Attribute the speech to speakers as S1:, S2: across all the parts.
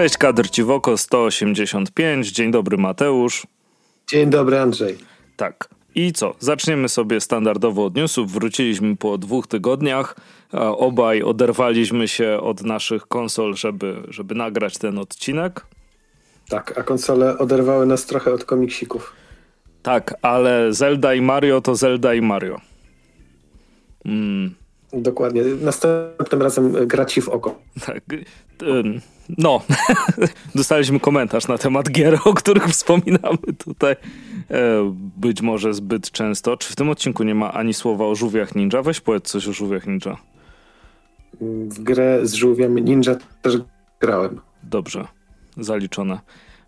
S1: Cześć, kadr Ciwoko 185. Dzień dobry, Mateusz.
S2: Dzień dobry, Andrzej.
S1: Tak. I co? Zaczniemy sobie standardowo od newsów. Wróciliśmy po dwóch tygodniach. Obaj oderwaliśmy się od naszych konsol, żeby, żeby nagrać ten odcinek.
S2: Tak, a konsole oderwały nas trochę od komiksików.
S1: Tak, ale Zelda i Mario to Zelda i Mario.
S2: Mm. Dokładnie. Następnym razem gra ci w oko.
S1: Tak. No, dostaliśmy komentarz na temat gier, o których wspominamy tutaj. E, być może zbyt często. Czy w tym odcinku nie ma ani słowa o żółwiach ninja? Weź powiedz coś o żółwiach ninja.
S2: W grę z żółwiem ninja też grałem.
S1: Dobrze, zaliczone.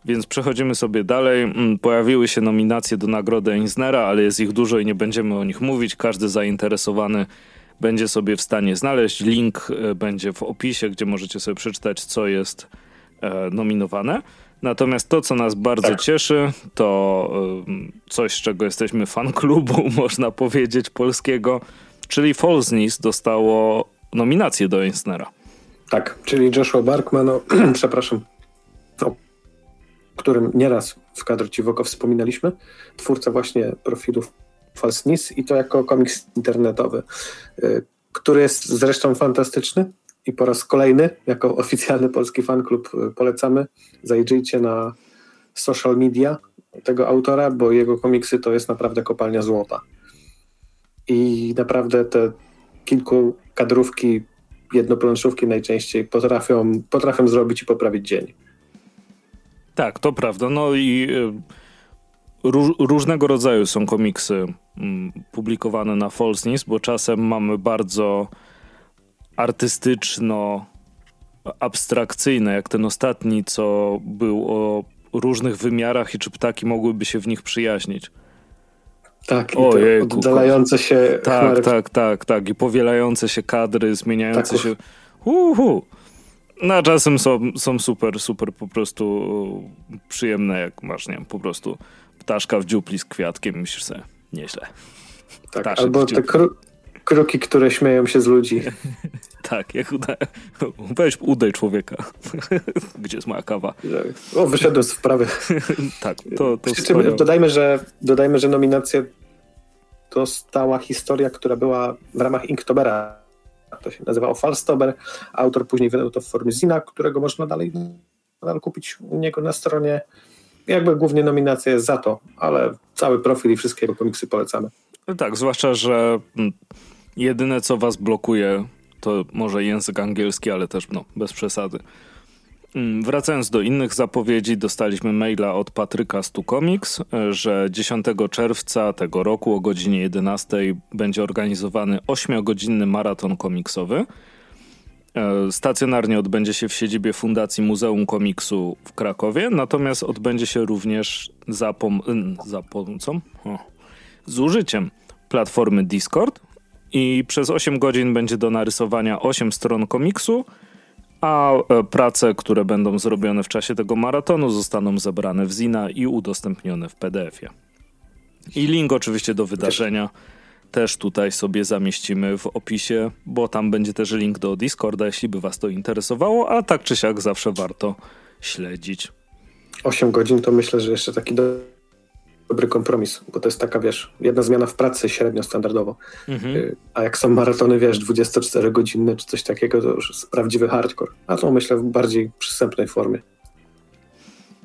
S1: Więc przechodzimy sobie dalej. Mm, pojawiły się nominacje do nagrody Eisnera, ale jest ich dużo i nie będziemy o nich mówić. Każdy zainteresowany będzie sobie w stanie znaleźć. Link e, będzie w opisie, gdzie możecie sobie przeczytać, co jest e, nominowane. Natomiast to, co nas bardzo tak. cieszy, to e, coś, z czego jesteśmy fan klubu, można powiedzieć, polskiego, czyli Falsnis dostało nominację do Eisnera.
S2: Tak, czyli Joshua Barkman, no, przepraszam, o którym nieraz w kadrze Ciwoko wspominaliśmy, twórca właśnie profilów False News i to jako komiks internetowy, y, który jest zresztą fantastyczny i po raz kolejny jako oficjalny polski fanklub y, polecamy. Zajrzyjcie na social media tego autora, bo jego komiksy to jest naprawdę kopalnia złota. I naprawdę te kilku kadrówki, jednoplanszówki najczęściej potrafią, potrafią zrobić i poprawić dzień.
S1: Tak, to prawda. No i y, Róż, różnego rodzaju są komiksy mm, publikowane na Falsnis, bo czasem mamy bardzo artystyczno abstrakcyjne, jak ten ostatni, co był o różnych wymiarach i czy ptaki mogłyby się w nich przyjaźnić.
S2: Tak, i Ojejku, oddalające się
S1: Tak, chmary. tak, tak, tak. I powielające się kadry, zmieniające tak, się... Uhu. No, czasem są, są super, super po prostu przyjemne, jak masz, nie wiem, po prostu ptaszka w dziupli z kwiatkiem, myślisz sobie, nieźle.
S2: Tak, Ptaszek albo te kru kruki, które śmieją się z ludzi.
S1: tak, jak uda... Weź udaj człowieka. Gdzie jest moja kawa?
S2: O, wyszedłem z wprawy.
S1: tak, to, to
S2: czym, dodajmy, że, dodajmy, że nominację dostała historia, która była w ramach Inktobera. To się nazywało Falstober. Autor później wydał to w formie zina, którego można dalej nadal kupić u niego na stronie jakby głównie nominacja jest za to, ale cały profil i wszystkie jego komiksy polecamy.
S1: No tak, zwłaszcza, że mm, jedyne co was blokuje to może język angielski, ale też no, bez przesady. Mm, wracając do innych zapowiedzi, dostaliśmy maila od Patryka z Comics, że 10 czerwca tego roku o godzinie 11 będzie organizowany 8-godzinny maraton komiksowy. E, stacjonarnie odbędzie się w siedzibie Fundacji Muzeum Komiksu w Krakowie, natomiast odbędzie się również za, pom- za pomocą, o, z użyciem platformy Discord i przez 8 godzin będzie do narysowania 8 stron komiksu, a e, prace, które będą zrobione w czasie tego maratonu zostaną zebrane w Zina i udostępnione w PDF-ie. I link oczywiście do wydarzenia też tutaj sobie zamieścimy w opisie, bo tam będzie też link do Discorda, jeśli by was to interesowało, a tak czy siak zawsze warto śledzić.
S2: 8 godzin to myślę, że jeszcze taki do... dobry kompromis, bo to jest taka, wiesz, jedna zmiana w pracy średnio standardowo. Mhm. Y, a jak są maratony, wiesz, 24-godzinne czy coś takiego, to już jest prawdziwy hardcore. A to myślę w bardziej przystępnej formie.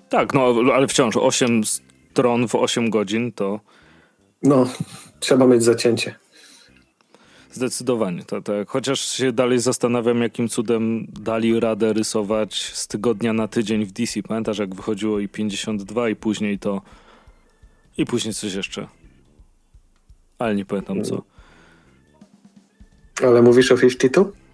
S1: Tak, no ale wciąż 8 stron w 8 godzin to
S2: no, trzeba mieć zacięcie.
S1: Zdecydowanie, to, tak. Chociaż się dalej zastanawiam, jakim cudem dali radę rysować z tygodnia na tydzień w DC. Pamiętasz, jak wychodziło i 52 i później to... I później coś jeszcze. Ale nie pamiętam co.
S2: Ale mówisz o 52?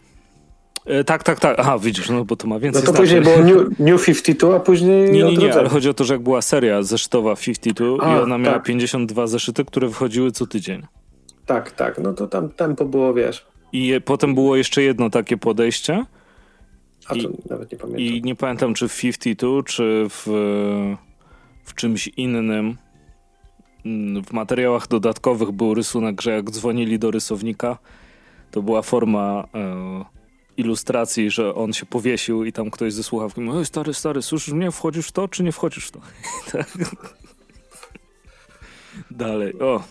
S1: E, tak, tak, tak. Aha, widzisz, no bo to ma więcej
S2: No to później było New, New 52, a później
S1: Nie, nie, nie, ale chodzi o to, że jak była seria zeszytowa 52 a, i ona miała tak. 52 zeszyty, które wychodziły co tydzień.
S2: Tak, tak, no to tam tempo było, wiesz.
S1: I je, potem było jeszcze jedno takie podejście.
S2: A to I, nawet nie pamiętam.
S1: I nie pamiętam, czy w 52, czy w, w czymś innym. Mm, w materiałach dodatkowych był rysunek, że jak dzwonili do rysownika, to była forma... E, ilustracji, że on się powiesił i tam ktoś ze słuchawki mówi, oj stary, stary, słyszysz mnie, wchodzisz w to, czy nie wchodzisz w to? Tak. Dalej, o.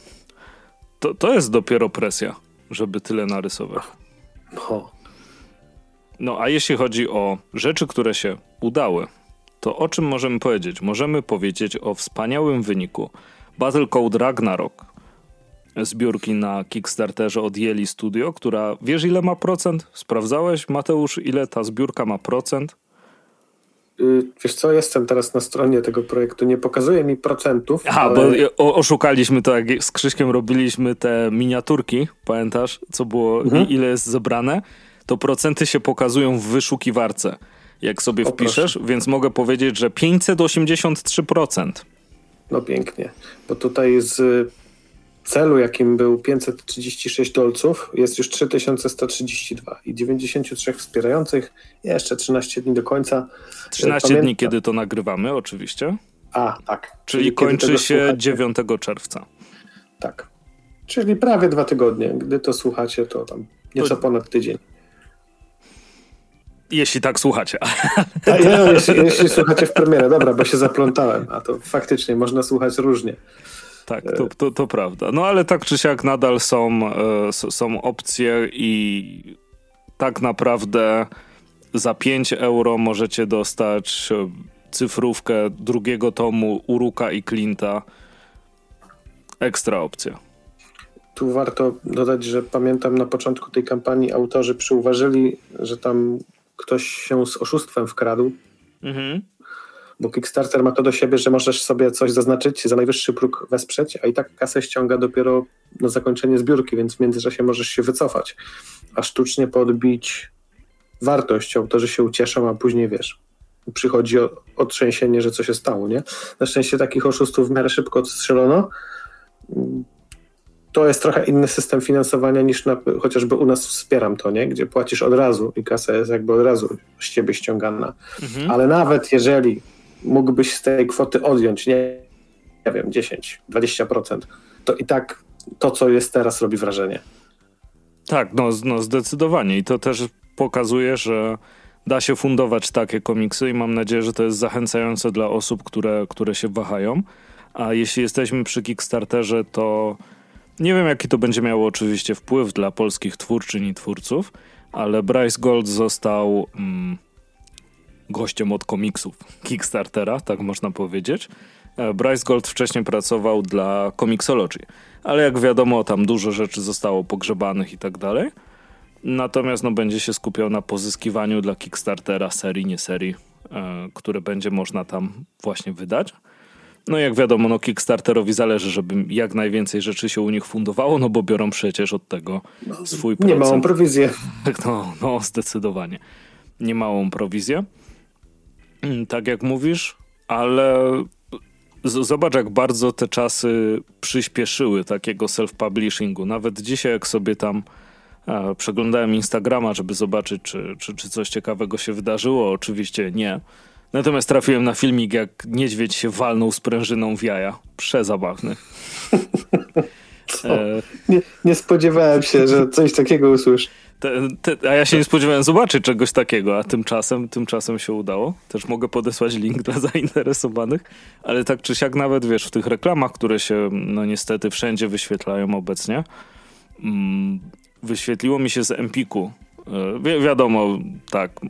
S1: To, to jest dopiero presja, żeby tyle narysować.
S2: No.
S1: No, a jeśli chodzi o rzeczy, które się udały, to o czym możemy powiedzieć? Możemy powiedzieć o wspaniałym wyniku Battle Code Ragnarok, zbiórki na Kickstarterze od Yeli Studio, która wiesz ile ma procent? Sprawdzałeś, Mateusz, ile ta zbiórka ma procent?
S2: Y, wiesz co, jestem teraz na stronie tego projektu, nie pokazuje mi procentów.
S1: Aha, ale... bo oszukaliśmy to, jak z Krzyśkiem robiliśmy te miniaturki, pamiętasz, co było, mhm. ile jest zebrane? To procenty się pokazują w wyszukiwarce, jak sobie o, wpiszesz, proszę. więc mogę powiedzieć, że 583%.
S2: No pięknie, bo tutaj z celu, jakim był 536 dolców, jest już 3132 i 93 wspierających, jeszcze 13 dni do końca.
S1: 13 Pamięta... dni, kiedy to nagrywamy, oczywiście.
S2: A, tak.
S1: Czyli, Czyli kończy się słuchacie. 9 czerwca.
S2: Tak. Czyli prawie dwa tygodnie. Gdy to słuchacie, to tam nieco to... ponad tydzień.
S1: Jeśli tak słuchacie.
S2: A, ja, jeśli, jeśli słuchacie w premierę, dobra, bo się zaplątałem, a to faktycznie można słuchać różnie.
S1: Tak, to, to, to prawda. No ale tak czy siak nadal są, e, są opcje i tak naprawdę za 5 euro możecie dostać e, cyfrówkę drugiego tomu Uruka i Clint'a. Ekstra opcja.
S2: Tu warto dodać, że pamiętam na początku tej kampanii autorzy przyuważyli, że tam ktoś się z oszustwem wkradł. Mhm. Bo Kickstarter ma to do siebie, że możesz sobie coś zaznaczyć, za najwyższy próg wesprzeć, a i tak kasę ściąga dopiero na zakończenie zbiórki, więc w międzyczasie możesz się wycofać, a sztucznie podbić wartość. Autorzy się ucieszą, a później wiesz, przychodzi otrzęsienie, że co się stało, nie? Na szczęście takich oszustów w miarę szybko odstrzelono. To jest trochę inny system finansowania niż na, chociażby u nas wspieram to, nie? Gdzie płacisz od razu i kasa jest jakby od razu z ciebie ściągana. Mhm. Ale nawet jeżeli mógłbyś z tej kwoty odjąć, nie, nie wiem, 10, 20%, to i tak to, co jest teraz, robi wrażenie.
S1: Tak, no, no zdecydowanie. I to też pokazuje, że da się fundować takie komiksy i mam nadzieję, że to jest zachęcające dla osób, które, które się wahają. A jeśli jesteśmy przy Kickstarterze, to nie wiem, jaki to będzie miało oczywiście wpływ dla polskich twórczyń i twórców, ale Bryce Gold został mm, gościem od komiksów Kickstartera, tak można powiedzieć. E, Bryce Gold wcześniej pracował dla Comixology, ale jak wiadomo, tam dużo rzeczy zostało pogrzebanych i tak dalej. Natomiast no, będzie się skupiał na pozyskiwaniu dla Kickstartera serii, nie serii, e, które będzie można tam właśnie wydać. No jak wiadomo, no Kickstarterowi zależy, żeby jak najwięcej rzeczy się u nich fundowało, no bo biorą przecież od tego swój procent.
S2: Nie małą prowizję.
S1: No, no zdecydowanie. Nie małą prowizję. Tak jak mówisz, ale zobacz, jak bardzo te czasy przyspieszyły takiego self-publishingu. Nawet dzisiaj, jak sobie tam e, przeglądałem Instagrama, żeby zobaczyć, czy, czy, czy coś ciekawego się wydarzyło, oczywiście nie. Natomiast trafiłem na filmik, jak niedźwiedź się walnął z prężyną w jaja. Przezabawny.
S2: E... Nie, nie spodziewałem się, że coś takiego usłyszę.
S1: Te, te, a ja się nie spodziewałem zobaczyć czegoś takiego, a tymczasem, tymczasem się udało. Też mogę podesłać link dla zainteresowanych, ale tak czy siak nawet, wiesz, w tych reklamach, które się no niestety wszędzie wyświetlają obecnie, mm, wyświetliło mi się z Empiku. E, wi wiadomo, tak,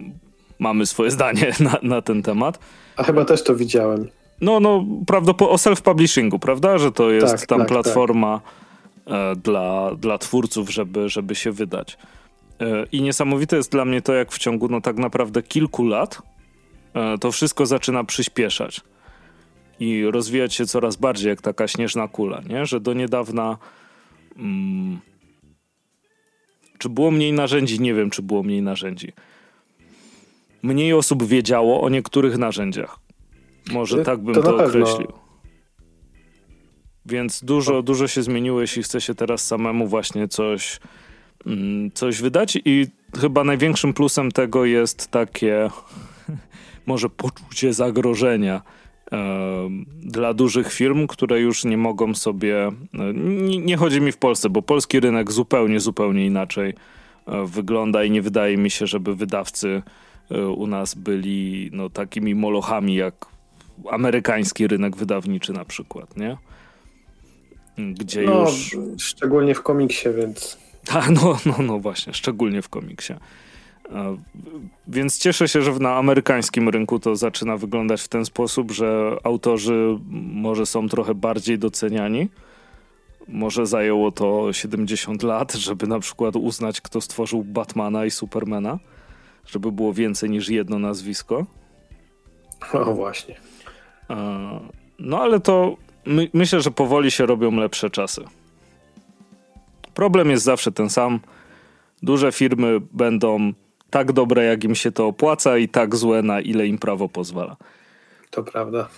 S1: mamy swoje zdanie na, na ten temat.
S2: A chyba też to widziałem.
S1: No, no, prawdopodobnie o self-publishingu, prawda? Że to jest tak, tam tak, platforma tak. Dla, dla twórców, żeby, żeby się wydać. E, I niesamowite jest dla mnie to, jak w ciągu no tak naprawdę kilku lat e, to wszystko zaczyna przyspieszać i rozwijać się coraz bardziej jak taka śnieżna kula, nie? Że do niedawna mm, czy było mniej narzędzi? Nie wiem, czy było mniej narzędzi. Mniej osób wiedziało o niektórych narzędziach. Może tak bym to, to określił. Więc dużo, dużo się zmieniło, jeśli chce się teraz samemu właśnie coś coś wydać i chyba największym plusem tego jest takie może poczucie zagrożenia dla dużych firm, które już nie mogą sobie. Nie, nie, chodzi mi w Polsce, bo polski rynek zupełnie, zupełnie inaczej e, wygląda i nie wydaje mi się, żeby wydawcy e, u nas byli no, takimi molochami jak amerykański rynek wydawniczy na przykład, nie? Gdzie no, już...
S2: Szczególnie w komiksie, więc...
S1: Tak, no, no, no właśnie, szczególnie w komiksie. Więc cieszę się, że na amerykańskim rynku to zaczyna wyglądać w ten sposób, że autorzy może są trochę bardziej doceniani. Może zajęło to 70 lat, żeby na przykład uznać, kto stworzył Batmana i Supermana, żeby było więcej niż jedno nazwisko.
S2: No właśnie.
S1: No ale to my, myślę, że powoli się robią lepsze czasy. Problem jest zawsze ten sam. Duże firmy będą tak dobre, jak im się to opłaca, i tak złe, na ile im prawo pozwala.
S2: To prawda.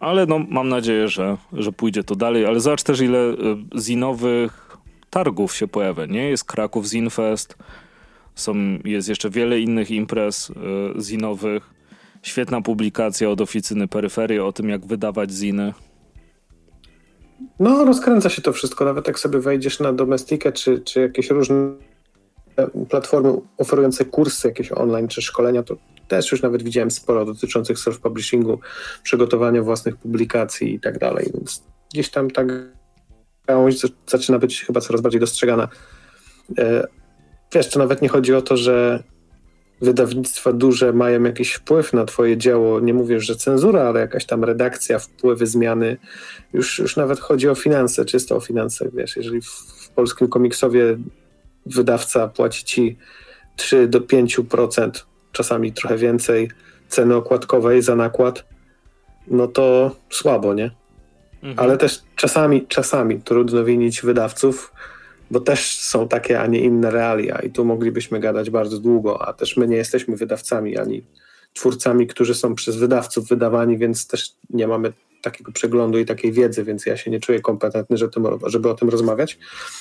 S1: Ale no, mam nadzieję, że, że pójdzie to dalej. Ale zobacz też, ile y, zinowych targów się pojawia. Nie jest Kraków Zinfest, są, jest jeszcze wiele innych imprez y, zinowych. Świetna publikacja od oficyny Peryferii o tym, jak wydawać ziny.
S2: No, rozkręca się to wszystko. Nawet jak sobie wejdziesz na Domestikę czy, czy jakieś różne platformy oferujące kursy jakieś online czy szkolenia, to też już nawet widziałem sporo dotyczących self-publishingu, przygotowania własnych publikacji i tak dalej, więc gdzieś tam ta gałąź zaczyna być chyba coraz bardziej dostrzegana. E, wiesz, to nawet nie chodzi o to, że wydawnictwa duże mają jakiś wpływ na twoje dzieło, nie mówię, że cenzura, ale jakaś tam redakcja, wpływy, zmiany, już, już nawet chodzi o finanse, czysto o finanse, wiesz, jeżeli w, w polskim komiksowie wydawca płaci ci 3 do 5%, czasami trochę więcej ceny okładkowej za nakład, no to słabo, nie? Mhm. Ale też czasami, czasami trudno winić wydawców, bo też są takie, a nie inne realia i tu moglibyśmy gadać bardzo długo, a też my nie jesteśmy wydawcami ani twórcami, którzy są przez wydawców wydawani, więc też nie mamy takiego przeglądu i takiej wiedzy, więc ja się nie czuję kompetentny, żeby o tym rozmawiać.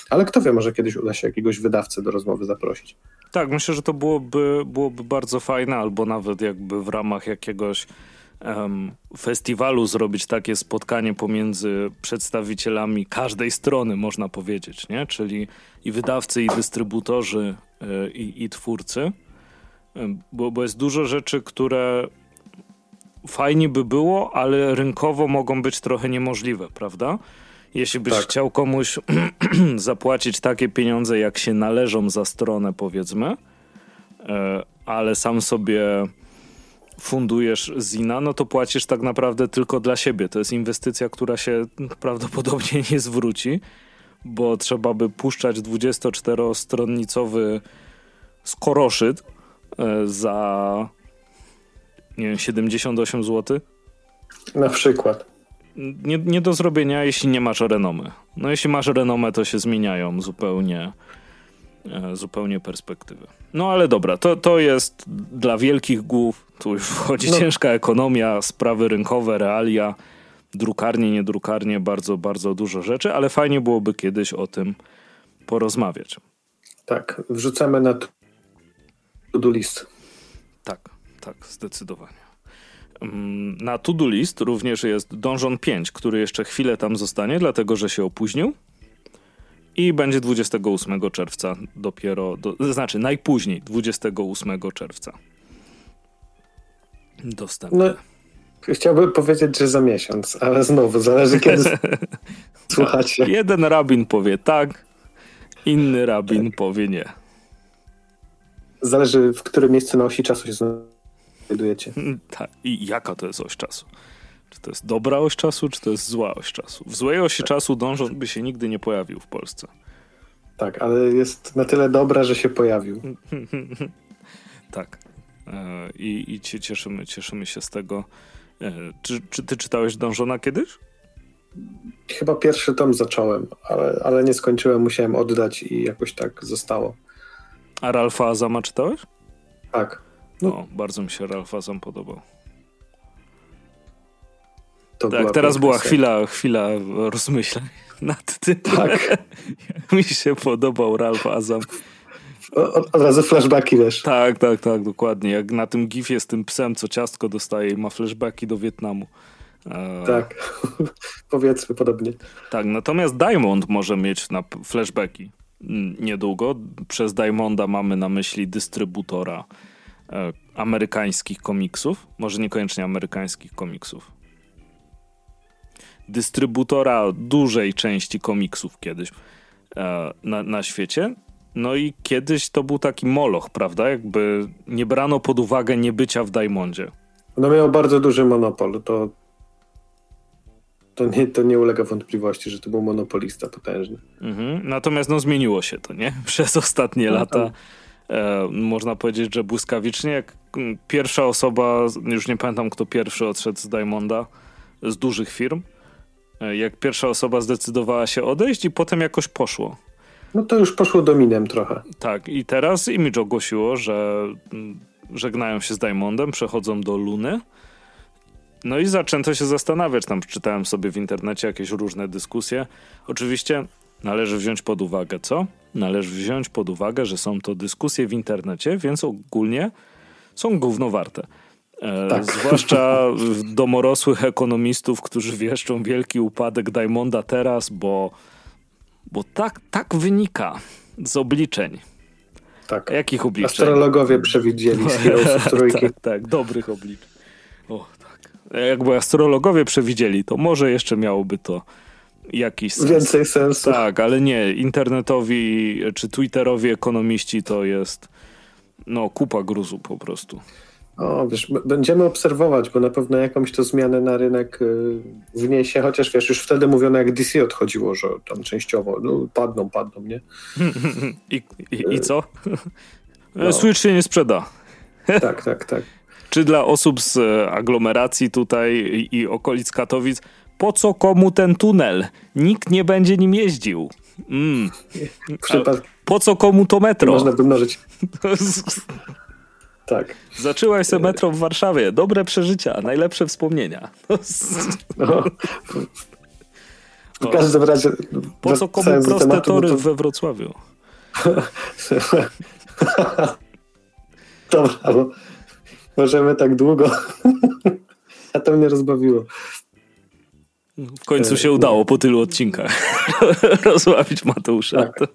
S2: Ale kto wie, może kiedyś uda się jakiegoś wydawcę do rozmowy zaprosić.
S1: Tak, myślę, że to byłoby, byłoby bardzo fajne, albo nawet jakby w ramach jakiegoś festiwalu zrobić takie spotkanie pomiędzy przedstawicielami każdej strony, można powiedzieć, nie? Czyli i wydawcy, i dystrybutorzy, yy, i, i twórcy. Bo, bo jest dużo rzeczy, które fajnie by było, ale rynkowo mogą być trochę niemożliwe, prawda? Jeśli byś tak. chciał komuś zapłacić takie pieniądze, jak się należą za stronę, powiedzmy, e, ale sam sobie fundujesz Zina, no to płacisz tak naprawdę tylko dla siebie. To jest inwestycja, która się prawdopodobnie nie zwróci, bo trzeba by puszczać 24-stronnicowy skoroszyt e, za nie wiem, 78 zł.
S2: Na przykład.
S1: Nie, nie do zrobienia, jeśli nie masz renomy. No jeśli masz renomę, to się zmieniają zupełnie e, zupełnie perspektywy. No ale dobra, to, to jest dla wielkich głów, tu już wchodzi no. ciężka ekonomia, sprawy rynkowe, realia, drukarnie, niedrukarnie, bardzo, bardzo dużo rzeczy, ale fajnie byłoby kiedyś o tym porozmawiać.
S2: Tak, wrzucamy na to-do list.
S1: Tak tak, zdecydowanie. Mm, na to-do list również jest Dążon 5, który jeszcze chwilę tam zostanie, dlatego że się opóźnił. I będzie 28 czerwca dopiero, do, znaczy najpóźniej 28 czerwca. Dostępny. No,
S2: chciałbym powiedzieć, że za miesiąc, ale znowu zależy kiedy słuchacie.
S1: Jeden rabin powie tak, inny rabin powie nie.
S2: Zależy w którym miejscu na osi czasu się znajdujecie.
S1: Tak. I jaka to jest oś czasu? Czy to jest dobra oś czasu, czy to jest zła oś czasu? W złej osi tak. czasu dążąc by się nigdy nie pojawił w Polsce.
S2: Tak, ale jest na tyle dobra, że się pojawił.
S1: tak. E, I, i cieszymy, cieszymy się z tego. E, czy, czy ty czytałeś Dążona kiedyś?
S2: Chyba pierwszy tom zacząłem, ale, ale nie skończyłem, musiałem oddać i jakoś tak zostało.
S1: A Ralfa Azama czytałeś?
S2: Tak.
S1: No, bardzo mi się Ralph Azam podobał. To tak, teraz była chwila, chwila rozmyślań nad tym, tak. jak mi się podobał Ralph Azam.
S2: Od, razu flashbacki, wiesz.
S1: Tak, tak, tak, dokładnie. Jak na tym gifie z tym psem, co ciastko dostaje i ma flashbacki do Wietnamu.
S2: E, tak, powiedzmy podobnie.
S1: Tak, natomiast Diamond może mieć na flashbacki. niedługo. Przez Diamonda mamy na myśli dystrybutora e, amerykańskich komiksów, może niekoniecznie amerykańskich komiksów. Dystrybutora dużej części komiksów kiedyś e, na, na świecie. No i kiedyś to był taki moloch, prawda? Jakby nie brano pod uwagę niebycia w Diamondzie.
S2: No miał bardzo duży monopol. To, to, nie, to nie ulega wątpliwości, że to był monopolista potężny.
S1: Mhm. Natomiast no zmieniło się to, nie? Przez ostatnie no, lata. E, można powiedzieć, że błyskawicznie, jak pierwsza osoba, już nie pamiętam kto pierwszy odszedł z Diamonda, z dużych firm, e, jak pierwsza osoba zdecydowała się odejść i potem jakoś poszło.
S2: No to już poszło dominem trochę.
S1: Tak, i teraz Image ogłosiło, że żegnają się z Diamondem, przechodzą do Luny. No i zaczęto się zastanawiać, tam czytałem sobie w internecie jakieś różne dyskusje. Oczywiście należy wziąć pod uwagę co? Należy wziąć pod uwagę, że są to dyskusje w internecie, więc ogólnie są gówno warte. E, tak. Zwłaszcza domorosłych ekonomistów, którzy wieszczą wielki upadek Diamonda teraz, bo, bo tak, tak wynika z obliczeń.
S2: Tak.
S1: Jakich obliczeń?
S2: Astrologowie przewidzieli z Heroesów Trójki.
S1: tak, tak, dobrych obliczeń. O, tak. Jakby astrologowie przewidzieli, to może jeszcze miałoby to jakiś sens.
S2: Więcej sensu.
S1: Tak, ale nie. Internetowi czy Twitterowi ekonomiści to jest no kupa gruzu po prostu.
S2: O, wiesz, będziemy obserwować, bo na pewno jakąś to zmianę na rynek y, wniesie, chociaż wiesz, już wtedy mówiono jak DC odchodziło, że tam częściowo no, padną, padną, nie?
S1: I, i, i co? No. Switch się nie sprzeda.
S2: tak, tak, tak.
S1: Czy dla osób z e, aglomeracji tutaj i, okolic Katowic, po co komu ten tunel? Nikt nie będzie nim jeździł. Mm. Po co komu to metro?
S2: Można wymnożyć. Tak.
S1: Zaczęłaś se metro w Warszawie. Dobre przeżycia, najlepsze wspomnienia. No.
S2: W każdym razie...
S1: Po co komu proste tematu, tory to... we Wrocławiu?
S2: Dobra, bo możemy tak długo. A to mnie rozbawiło.
S1: W końcu się udało po tylu odcinkach rozławić Mateusza. Tak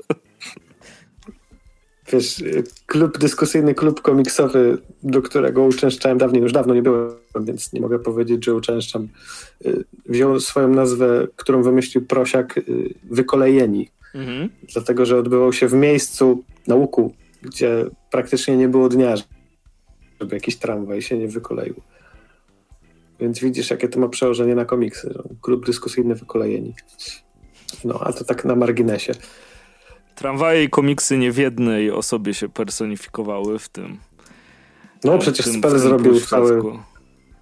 S2: wiesz, klub dyskusyjny, klub komiksowy, do którego uczęszczałem dawniej, już dawno nie byłem, więc nie mogę powiedzieć, że uczęszczam, y, wziął swoją nazwę, którą wymyślił Prosiak, y, Wykolejeni. Mhm. Dlatego, że odbywał się w miejscu na łuku, gdzie praktycznie nie było dnia, żeby jakiś tramwaj się nie wykoleił. Więc widzisz, jakie to ma przełożenie na komiksy. Klub dyskusyjny Wykolejeni. No, a to tak na marginesie.
S1: Tramwaje i komiksy nie w jednej osobie się personifikowały w tym.
S2: No przecież tym, Spell zrobił cały,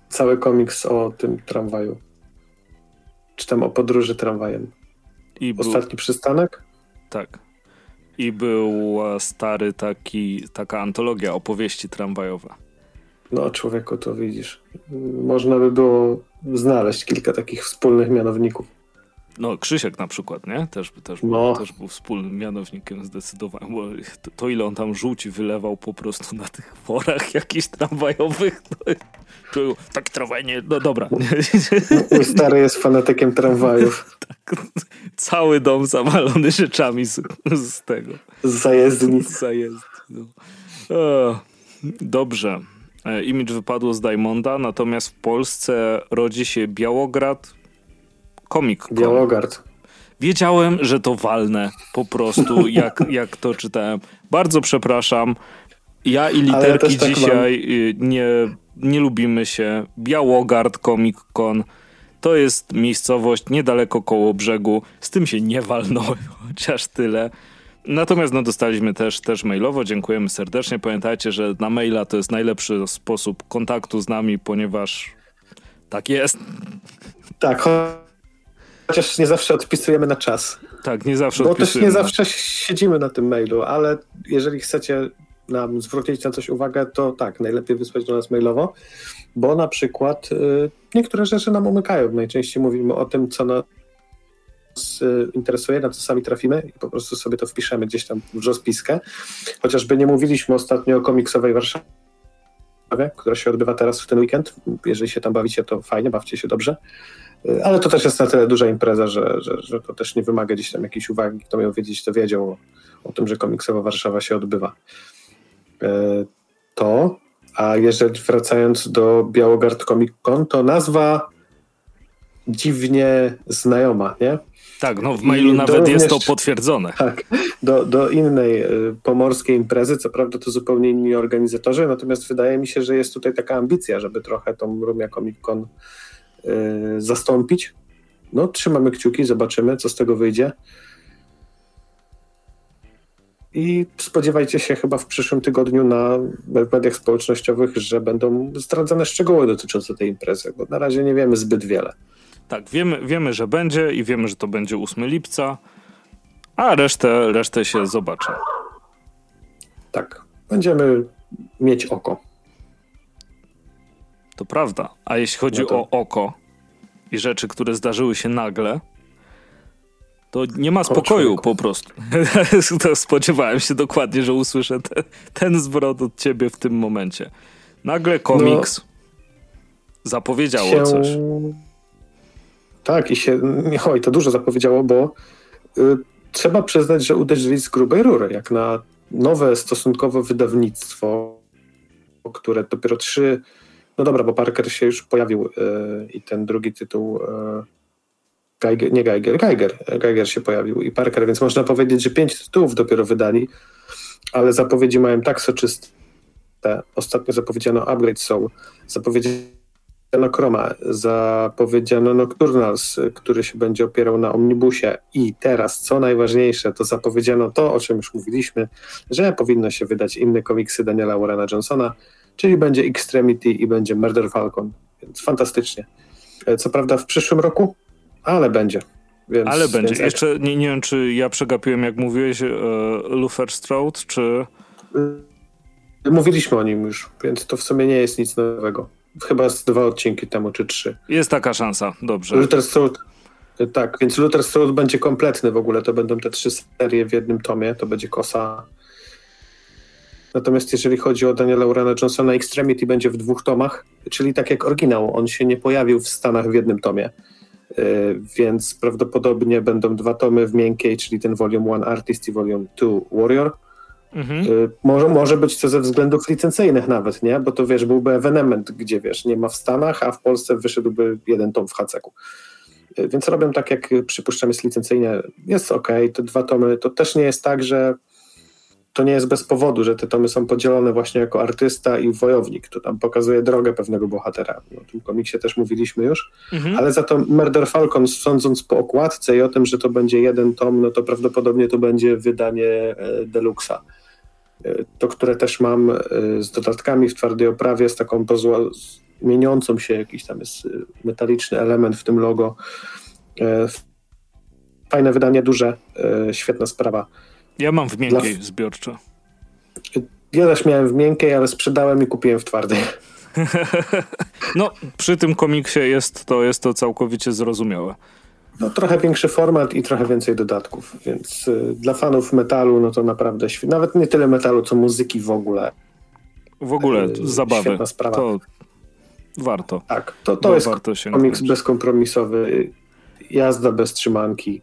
S2: cały komiks o tym tramwaju. Czy tam o podróży tramwajem. I Ostatni był, przystanek?
S1: Tak. I był stary taki, taka antologia opowieści tramwajowe.
S2: No człowieku, to widzisz. Można by było znaleźć kilka takich wspólnych mianowników.
S1: No, Krzysiek na przykład, nie? Też, też, no. też był wspólnym mianownikiem zdecydowanie, bo to, to, ile on tam żółci wylewał po prostu na tych forach jakichś tramwajowych, no, to, tak tramwaj nie, no dobra.
S2: Mój stary jest fanatykiem tramwajów. tak,
S1: cały dom zawalony rzeczami z, z tego.
S2: Z zajezdni.
S1: Z zajezdni, no. o, dobrze. E, image wypadło z Diamonda, natomiast w Polsce rodzi się Białograd, Comic Con.
S2: Białogard.
S1: Wiedziałem, że to walne po prostu, jak, jak to czytałem. Bardzo przepraszam. Ja i literki ja tak dzisiaj tak nie, nie lubimy się. Białogard Comic Con to jest miejscowość niedaleko koło brzegu. Z tym się nie walnąłem, chociaż tyle. Natomiast no, dostaliśmy też, też mailowo, dziękujemy serdecznie. Pamiętajcie, że na maila to jest najlepszy sposób kontaktu z nami, ponieważ tak jest.
S2: Tak, Chociaż nie zawsze odpisujemy na czas.
S1: Tak, nie zawsze
S2: Bo też nie zawsze siedzimy na tym mailu, ale jeżeli chcecie nam zwrócić na coś uwagę, to tak, najlepiej wysłać do nas mailowo, bo na przykład y, niektóre rzeczy nam umykają. Najczęściej mówimy o tym, co nas y, interesuje, na co sami trafimy i po prostu sobie to wpiszemy gdzieś tam w rozpiskę. Chociażby nie mówiliśmy ostatnio o komiksowej Warszawie, która się odbywa teraz w ten weekend. Jeżeli się tam bawicie, to fajnie, bawcie się dobrze. Ale to też jest na tyle duża impreza, że, że, że to też nie wymaga gdzieś tam jakiejś uwagi. Kto miał wiedzieć, to wiedział. o tym, że komiksowa Warszawa się odbywa. E, to, a jeżeli wracając do Białogard Comic Con, to nazwa dziwnie znajoma, nie?
S1: Tak, no w mailu I nawet również, jest to potwierdzone.
S2: Tak, do, do innej y, pomorskiej imprezy, co prawda to zupełnie inni organizatorzy, natomiast wydaje mi się, że jest tutaj taka ambicja, żeby trochę tą Rumia Comic Con zastąpić. No, trzymamy kciuki, zobaczymy, co z tego wyjdzie. I spodziewajcie się chyba w przyszłym tygodniu na mediach społecznościowych, że będą zdradzane szczegóły dotyczące tej imprezy, bo na razie nie wiemy zbyt wiele.
S1: Tak, wiemy, wiemy, że będzie i wiemy, że to będzie 8 lipca, a resztę, resztę się zobaczy.
S2: Tak, będziemy mieć oko.
S1: To prawda. A jeśli chodzi no to... o oko i rzeczy, które zdarzyły się nagle, to nie ma spokoju po prostu. Spodziewałem się dokładnie, że usłyszę te, ten zwrot od ciebie w tym momencie. Nagle komiks no, zapowiedziało się... coś.
S2: Tak, i się, oj, to dużo zapowiedziało, bo y, trzeba przyznać, że uderzyli z grubej rury, jak na nowe stosunkowo wydawnictwo, które dopiero trzy, no dobra, bo Parker się już pojawił y, i ten drugi tytuł y, Geiger, nie Geiger, Geiger, Geiger się pojawił i Parker, więc można powiedzieć, że pięć tytułów dopiero wydali, ale zapowiedzi mają tak soczyste. Ostatnio zapowiedziano Upgrade Soul, zapowiedziano Chroma, zapowiedziano Nocturnals, który się będzie opierał na Omnibusie i teraz, co najważniejsze, to zapowiedziano to, o czym już mówiliśmy, że powinno się wydać inne komiksy Daniela Warrena Johnsona, czyli będzie Extremity i będzie Murder Falcon, więc fantastycznie. E, co prawda w przyszłym roku, ale będzie. Więc,
S1: ale będzie. Więc Jeszcze nie, nie wiem, czy ja przegapiłem, jak mówiłeś, e, Luther Strode, czy...
S2: Mówiliśmy o nim już, więc to w sumie nie jest nic nowego. Chyba z dwa odcinki temu, czy trzy.
S1: Jest taka szansa, dobrze.
S2: Luther Strode, tak, więc Luther Strode będzie kompletny w ogóle. To będą te trzy serie w jednym tomie. To będzie kosa. Natomiast jeżeli chodzi o Daniela Urana Johnsona, Extremity będzie w dwóch tomach, czyli tak jak oryginał. On się nie pojawił w Stanach w jednym tomie. Y, więc prawdopodobnie będą dwa tomy w miękkiej, czyli ten Volume 1 Artist i Volume 2 Warrior. Mhm. Y, może, może być to ze względów licencyjnych nawet, nie? Bo to wiesz, byłby ewenement, gdzie wiesz, nie ma w Stanach, a w Polsce wyszedłby jeden tom w Haceku. Y, więc robią tak, jak przypuszczam jest licencyjnie. Jest ok, te dwa tomy. To też nie jest tak, że to nie jest bez powodu, że te tomy są podzielone właśnie jako artysta i wojownik. To tam pokazuje drogę pewnego bohatera. O tym komiksie też mówiliśmy już. Mhm. Ale za to Murder Falcon, sądząc po okładce i o tym, że to będzie jeden tom, no to prawdopodobnie to będzie wydanie e, deluxa. E, to, które też mam e, z dodatkami w twardej oprawie, z taką pozła, mieniącą się, jakiś tam jest metaliczny element w tym logo. Fajne wydanie, duże, świetna sprawa.
S1: Ja mam w miękkiej Dla... zbiorczo.
S2: Ja też miałem w miękkiej, ale sprzedałem i kupiłem w twardej.
S1: no, przy tym komiksie jest to, jest to całkowicie zrozumiałe.
S2: No, trochę większy format i trochę więcej dodatków, więc y, dla fanów metalu, no to naprawdę nawet nie tyle metalu, co muzyki w ogóle.
S1: W ogóle y, zabawy. Świetna sprawa. To warto.
S2: Tak, to, to jest komiks bezkompromisowy, jazda bez trzymanki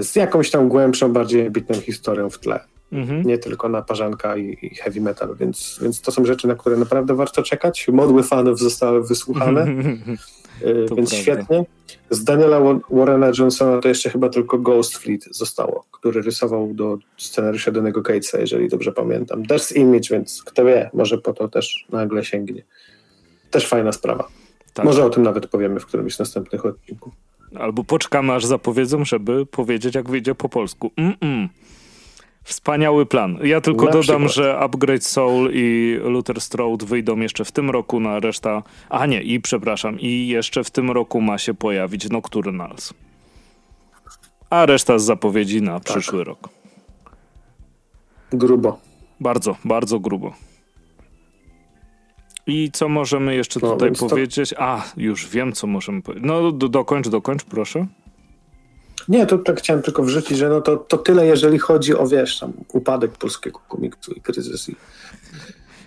S2: z jakąś tam głębszą, bardziej bitną historią w tle. Mhm. Nie tylko na parzanka i, i, heavy metal, więc, więc to są rzeczy, na które naprawdę warto czekać. Modły fanów zostały wysłuchane, e, więc prawda. świetnie. Z Daniela Warrena Johnsona to jeszcze chyba tylko Ghost Fleet zostało, który rysował do scenariusza danego Catesa, jeżeli dobrze pamiętam. There's Image, więc kto wie, może po to też nagle sięgnie. Też fajna sprawa. Tak. Może o tym nawet powiemy w którymś z następnych odcinków.
S1: Albo poczekamy aż zapowiedzą, żeby powiedzieć jak wyjdzie po polsku. Mm-mm. Wspaniały plan. Ja tylko na dodam, przykład. że Upgrade Soul i Luther Strode wyjdą jeszcze w tym roku, na reszta... A nie, i przepraszam, i jeszcze w tym roku ma się pojawić Nocturnals. A reszta z zapowiedzi na tak. przyszły rok.
S2: Grubo.
S1: Bardzo, bardzo grubo. I co możemy jeszcze no, tutaj powiedzieć? To... A, już wiem, co możemy powiedzieć. No, do, dokończ, dokończ, proszę.
S2: Nie, to tak chciałem tylko wrzucić, że no to, to tyle, jeżeli chodzi o, wiesz, tam upadek polskiego komiksu i kryzys i,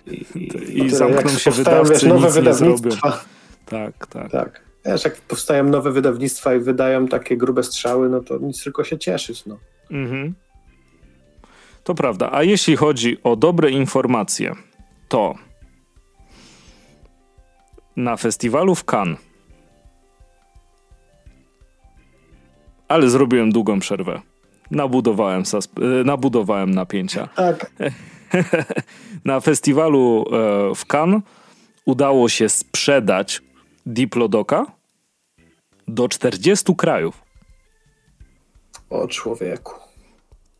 S1: i, i, i zamkną się wydawcy, wiesz, nowe wydawnictwa. Tak, tak.
S2: tak. Wiesz, jak powstają nowe wydawnictwa i wydają takie grube strzały, no to nic tylko się cieszyć, no. Mhm.
S1: To prawda. A jeśli chodzi o dobre informacje, to na festiwalu w Cannes ale zrobiłem długą przerwę. Nabudowałem, e, nabudowałem napięcia.
S2: Tak.
S1: na festiwalu e, w Cannes udało się sprzedać Diplodoka do 40 krajów.
S2: O człowieku.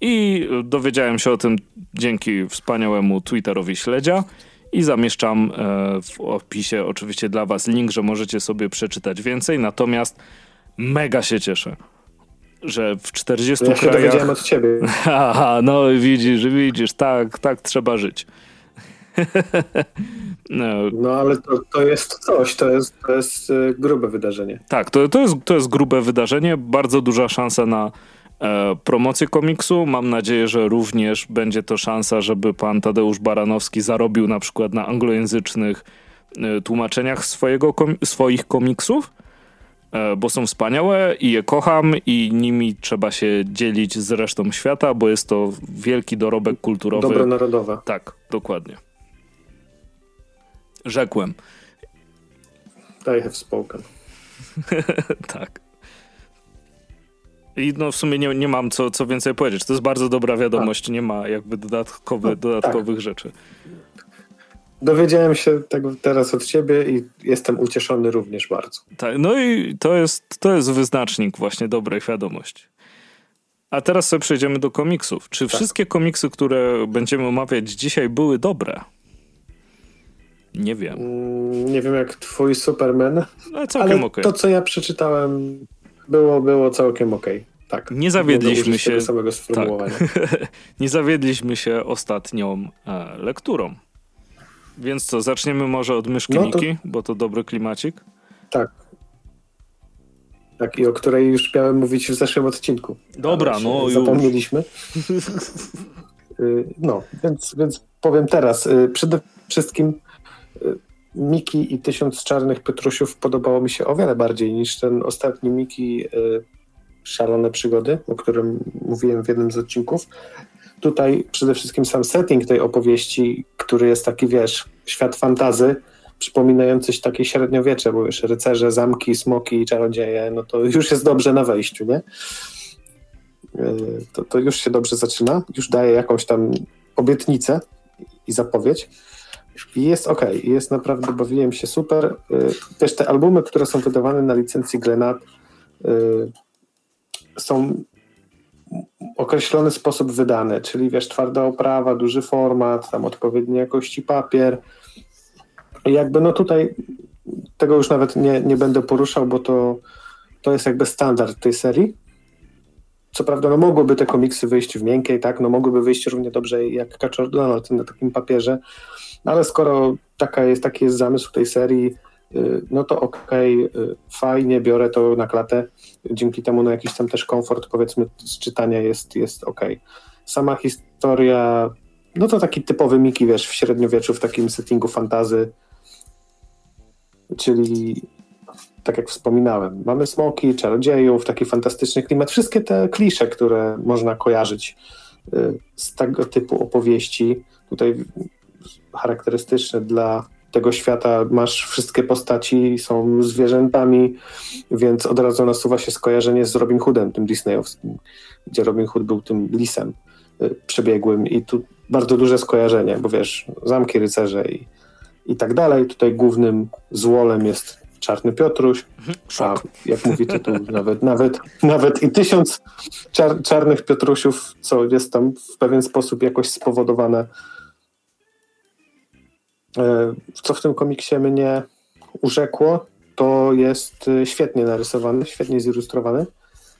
S1: I dowiedziałem się o tym dzięki wspaniałemu Twitterowi Śledzia i zamieszczam e, w opisie oczywiście dla was link, że możecie sobie przeczytać więcej, natomiast mega się cieszę, że w 40
S2: ja
S1: krajach...
S2: Się dowiedziałem od ciebie.
S1: Aha, no widzisz, widzisz, tak, tak trzeba żyć.
S2: no. no ale to, to jest coś, to jest, to jest e, grube wydarzenie.
S1: Tak, to, to, jest, to jest grube wydarzenie, bardzo duża szansa na promocję komiksu. Mam nadzieję, że również będzie to szansa, żeby pan Tadeusz Baranowski zarobił na przykład na anglojęzycznych e, tłumaczeniach swojego, swoich komiksów, e, bo są wspaniałe i je kocham i nimi trzeba się dzielić z resztą świata, bo jest to wielki dorobek kulturowy.
S2: Dobro narodowe.
S1: Tak, dokładnie. Rzekłem.
S2: I have spoken.
S1: tak. I no w sumie nie, nie mam co, co więcej powiedzieć. To jest bardzo dobra wiadomość. Nie ma jakby dodatkowy, no, dodatkowych tak. rzeczy.
S2: Dowiedziałem się tego teraz od ciebie i jestem ucieszony również bardzo.
S1: Tak, no i to jest, to jest wyznacznik właśnie dobrej wiadomości. A teraz sobie przejdziemy do komiksów. Czy tak. wszystkie komiksy, które będziemy omawiać dzisiaj, były dobre? Nie wiem.
S2: Mm, nie wiem jak twój Superman.
S1: No, całkiem ale okay.
S2: to, co ja przeczytałem, było, było całkiem okej. Okay. Tak.
S1: Nie zawiedliśmy się. Samego sformułowania. Tak. nie zawiedliśmy się ostatnią e, lekturą. Więc co, zaczniemy może od myszki no to... Miki, bo to dobry klimacik.
S2: Tak. Tak, i o której już miałem mówić w zeszłym odcinku.
S1: Dobra, no
S2: Zapomnieliśmy. Y, no, więc, więc powiem teraz. Y, przede wszystkim Miki i Tysiąc Czarnych Petrusiów podobało mi się o wiele bardziej niż ten ostatni Miki y, Szalone Przygody, o którym mówiłem w jednym z odcinków. Tutaj przede wszystkim sam setting tej opowieści, który jest taki, wiesz, świat fantazy, przypominający takie średniowiecze, bo wiesz, rycerze, zamki, smoki, czarodzieje, no to już jest dobrze na wejściu, nie? Y, to, to już się dobrze zaczyna, już daje jakąś tam obietnicę i zapowiedź. I jest ok, jest naprawdę, bawiłem się super. Też te albumy, które są wydawane na licencji Glenat y, są określony sposób wydane, czyli wiesz, twarda oprawa, duży format, tam odpowiedniej jakości papier. I jakby no tutaj tego już nawet nie, nie będę poruszał, bo to, to jest jakby standard tej serii. Co prawda, no mogłyby te komiksy wyjść w miękkiej, tak, no mogłyby wyjść równie dobrze jak Kaczor Donald na takim papierze, ale skoro taka jest, taki jest zamysł tej serii, no to okej, okay, fajnie, biorę to na klatę. Dzięki temu no jakiś tam też komfort, powiedzmy, z czytania jest, jest okej. Okay. Sama historia, no to taki typowy Miki, wiesz, w średniowieczu, w takim settingu fantazy, czyli tak jak wspominałem, mamy smoki, czarodziejów, taki fantastyczny klimat, wszystkie te klisze, które można kojarzyć y, z tego typu opowieści. Tutaj charakterystyczne dla tego świata. Masz wszystkie postaci, są zwierzętami, więc od razu nasuwa się skojarzenie z Robin Hoodem, tym disneyowskim, gdzie Robin Hood był tym lisem y, przebiegłym i tu bardzo duże skojarzenie, bo wiesz, zamki rycerze i, i tak dalej. Tutaj głównym złolem jest Czarny Piotruś, mhm. a jak mówi tytuł, nawet, nawet, nawet i tysiąc czar, czarnych Piotrusiów, co jest tam w pewien sposób jakoś spowodowane co w tym komiksie mnie urzekło, to jest e, świetnie narysowany, świetnie zilustrowany.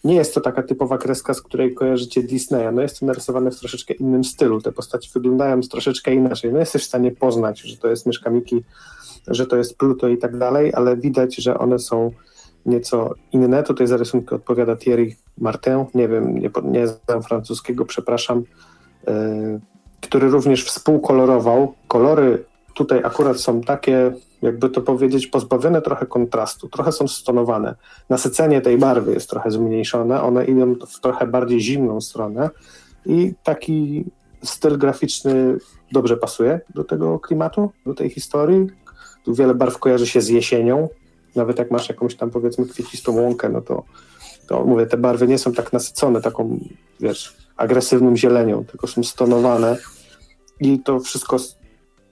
S2: Nie jest to taka typowa kreska, z której kojarzycie Disneya. No jest to narysowane w troszeczkę innym stylu. Te postaci wyglądają troszeczkę inaczej. No jesteś w stanie poznać, że to jest myszka Miki, że to jest Pluto i tak dalej, ale widać, że one są nieco inne. Tutaj za rysunki odpowiada Thierry Martin. Nie wiem, nie, nie znam francuskiego, przepraszam. Yy, który również współkolorował. Kolory tutaj akurat są takie, jakby to powiedzieć, pozbawione trochę kontrastu, trochę są stonowane. Nasycenie tej barwy jest trochę zmniejszone, one idą w trochę bardziej zimną stronę i taki styl graficzny dobrze pasuje do tego klimatu, do tej historii. Tu wiele barw kojarzy się z jesienią. Nawet jak masz jakąś tam powiedzmy kwiecistą łąkę, no to, to mówię, te barwy nie są tak nasycone taką, wiesz, agresywną zielenią, tylko są stonowane i to wszystko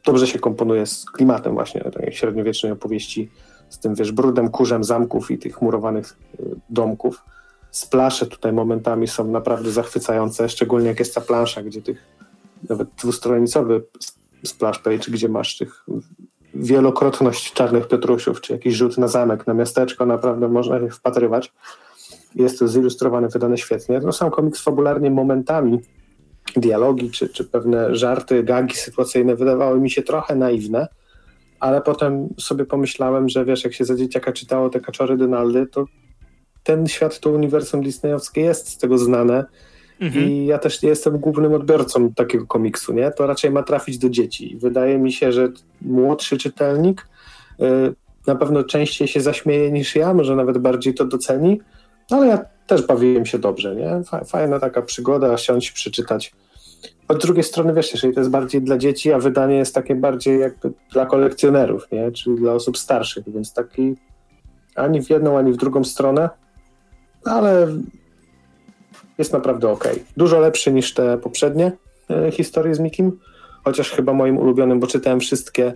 S2: dobrze się komponuje z klimatem właśnie tej średniowiecznej opowieści, z tym, wiesz, brudem, kurzem zamków i tych murowanych y, domków. Splasze tutaj momentami są naprawdę zachwycające, szczególnie jak jest ta plansza, gdzie tych nawet dwustronicowy splash page, gdzie masz tych wielokrotność czarnych Piotrusiów, czy jakiś rzut na zamek, na miasteczko, naprawdę można się wpatrywać. Jest to zilustrowane, wydane świetnie. No sam komiks fabularnie momentami dialogi, czy, czy pewne żarty, gagi sytuacyjne wydawały mi się trochę naiwne, ale potem sobie pomyślałem, że wiesz, jak się za dzieciaka czytało te kaczory Donaldy, to ten świat, to uniwersum disneyowskie jest z tego znane mhm. i ja też nie jestem głównym odbiorcą takiego komiksu, nie? To raczej ma trafić do dzieci. Wydaje mi się, że młodszy czytelnik y, na pewno częściej się zaśmieje niż ja, może nawet bardziej to doceni, ale ja też bawiłem się dobrze, nie? Fajna taka przygoda, siąść, przeczytać. Od drugiej strony, wiesz, jeżeli to jest bardziej dla dzieci, a wydanie jest takie bardziej jakby dla kolekcjonerów, nie? Czyli dla osób starszych, więc taki ani w jedną, ani w drugą stronę, ale jest naprawdę ok. Dużo lepszy niż te poprzednie e, historie z Mikim, chociaż chyba moim ulubionym, bo czytałem wszystkie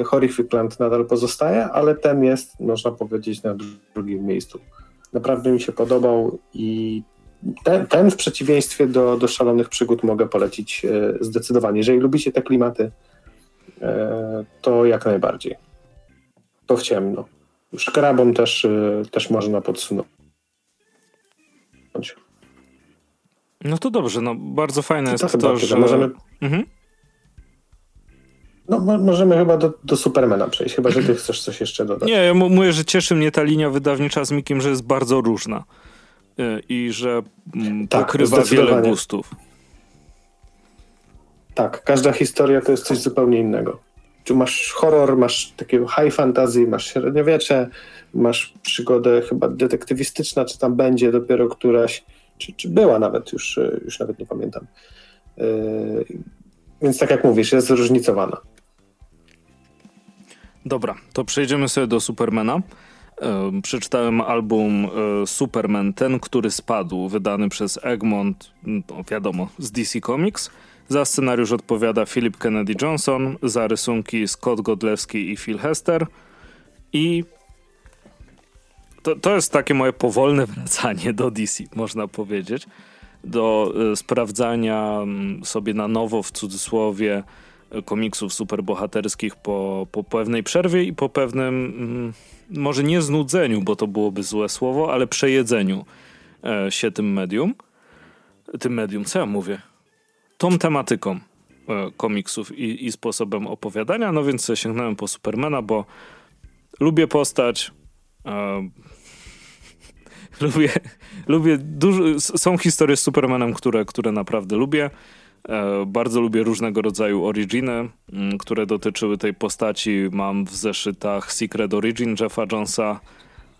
S2: e, Horrificland nadal pozostaje, ale ten jest, można powiedzieć, na drugim miejscu. Naprawdę mi się podobał i ten, ten w przeciwieństwie do, do szalonych przygód mogę polecić e, zdecydowanie. Jeżeli lubicie te klimaty, e, to jak najbardziej. To w ciemno. Szkrabom też, e, też można podsunąć.
S1: No to dobrze, no bardzo fajne to jest to, że...
S2: Możemy... Mhm. No, możemy chyba do, do Supermana przejść, chyba że ty chcesz coś jeszcze dodać.
S1: Nie, ja mówię, że cieszy mnie ta linia wydawnicza z Mikiem, że jest bardzo różna y, i że mm, tak, pokrywa wiele gustów.
S2: Tak, każda historia to jest coś zupełnie innego. Tu masz horror, masz takiego high fantasy, masz średniowiecze, masz przygodę chyba detektywistyczna, czy tam będzie dopiero któraś, czy, czy była nawet, już, już nawet nie pamiętam. Yy, więc tak jak mówisz, jest zróżnicowana.
S1: Dobra, to przejdziemy sobie do Supermana. E, przeczytałem album e, Superman, ten, który spadł, wydany przez Egmont, no wiadomo, z DC Comics. Za scenariusz odpowiada Philip Kennedy Johnson, za rysunki Scott Godlewski i Phil Hester. I to, to jest takie moje powolne wracanie do DC, można powiedzieć. Do y, sprawdzania sobie na nowo, w cudzysłowie, komiksów superbohaterskich po, po pewnej przerwie i po pewnym, mm, może nie znudzeniu, bo to byłoby złe słowo, ale przejedzeniu e, się tym medium. Tym medium, co ja mówię? Tą tematyką e, komiksów i, i sposobem opowiadania, no więc sięgnąłem po Supermana, bo lubię postać, e, lubię, lubię dużo, są historie z Supermanem, które, które naprawdę lubię. E, bardzo lubię różnego rodzaju originy, które dotyczyły tej postaci. Mam w zeszytach Secret Origin Jeffa Jonesa,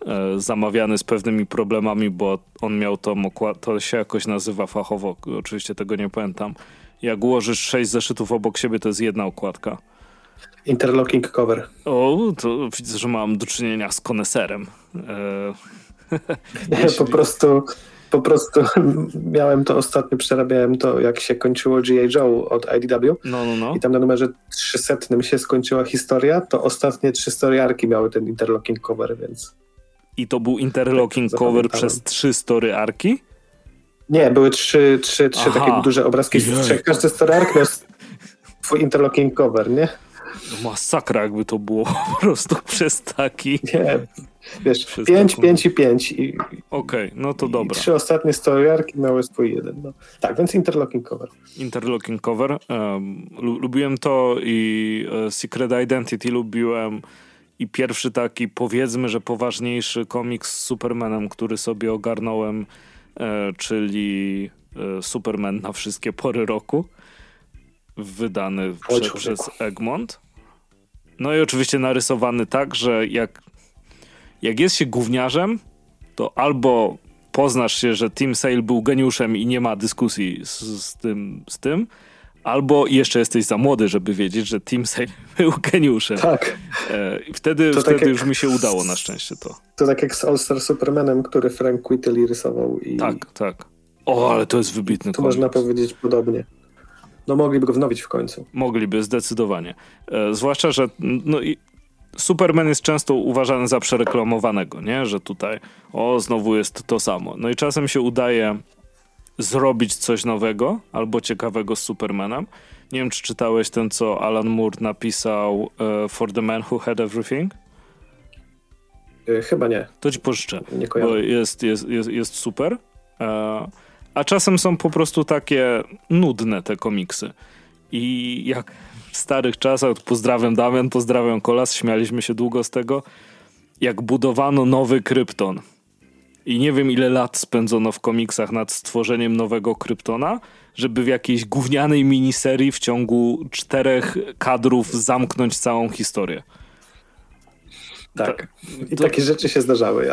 S1: e, zamawiany z pewnymi problemami, bo on miał to, to się jakoś nazywa fachowo, oczywiście tego nie pamiętam. Jak ułożysz sześć zeszytów obok siebie, to jest jedna okładka.
S2: Interlocking cover.
S1: O, to widzę, że mam do czynienia z koneserem.
S2: E, po prostu po prostu miałem to ostatnio, przerabiałem to, jak się kończyło G.I. Joe od IDW.
S1: No, no, no.
S2: I tam na numerze 300 się skończyła historia, to ostatnie trzy storyarki miały ten interlocking cover, więc...
S1: I to był interlocking tak, cover przez trzy story arki?
S2: Nie, były trzy, trzy, trzy takie duże obrazki z trzech. Każdy story ark miał swój interlocking cover, nie?
S1: No masakra jakby to było po prostu przez taki...
S2: Nie, wiesz, przez 5, taką... 5 i 5.
S1: Okej, okay, no to dobra.
S2: trzy ostatnie storyarki miały swój jeden. No. Tak, więc interlocking cover.
S1: Interlocking cover. Um, lubiłem to i uh, Secret Identity lubiłem i pierwszy taki powiedzmy, że poważniejszy komiks z Supermanem, który sobie ogarnąłem, e, czyli e, Superman na wszystkie pory roku wydany prze, przez Egmont. No i oczywiście narysowany tak, że jak, jak jest się gówniarzem, to albo poznasz się, że Tim Sale był geniuszem i nie ma dyskusji z, z, tym, z tym, albo jeszcze jesteś za młody, żeby wiedzieć, że Tim Sale był geniuszem.
S2: Tak.
S1: E, wtedy
S2: To
S1: wtedy
S2: tak
S1: już mi się udało na szczęście to.
S2: To tak jak z All Star Supermanem, który Frank Whiteley rysował i
S1: Tak, tak. O, ale to jest wybitny
S2: tu
S1: komiks.
S2: można powiedzieć podobnie. No mogliby go wnowić w końcu.
S1: Mogliby, zdecydowanie. E, zwłaszcza, że no Superman jest często uważany za przereklamowanego, nie? Że tutaj, o, znowu jest to samo. No i czasem się udaje zrobić coś nowego albo ciekawego z Supermanem. Nie wiem, czy czytałeś ten, co Alan Moore napisał e, For the Man Who Had Everything?
S2: Y, Chyba nie,
S1: To ci pożyczę.
S2: nie
S1: bo
S2: kojarzę.
S1: jest, jest, jest, jest super. E, a czasem są po prostu takie nudne te komiksy. I jak starych czasach, pozdrawiam Damian, pozdrawiam Kolas, śmialiśmy się długo z tego, jak budowano nowy Krypton. I nie wiem ile lat spędzono w komiksach nad stworzeniem nowego Kryptona, żeby w jakiejś gównianej miniserii w ciągu czterech kadrów zamknąć całą historię.
S2: Tak. I
S1: to-
S2: takie rzeczy się zdarzały.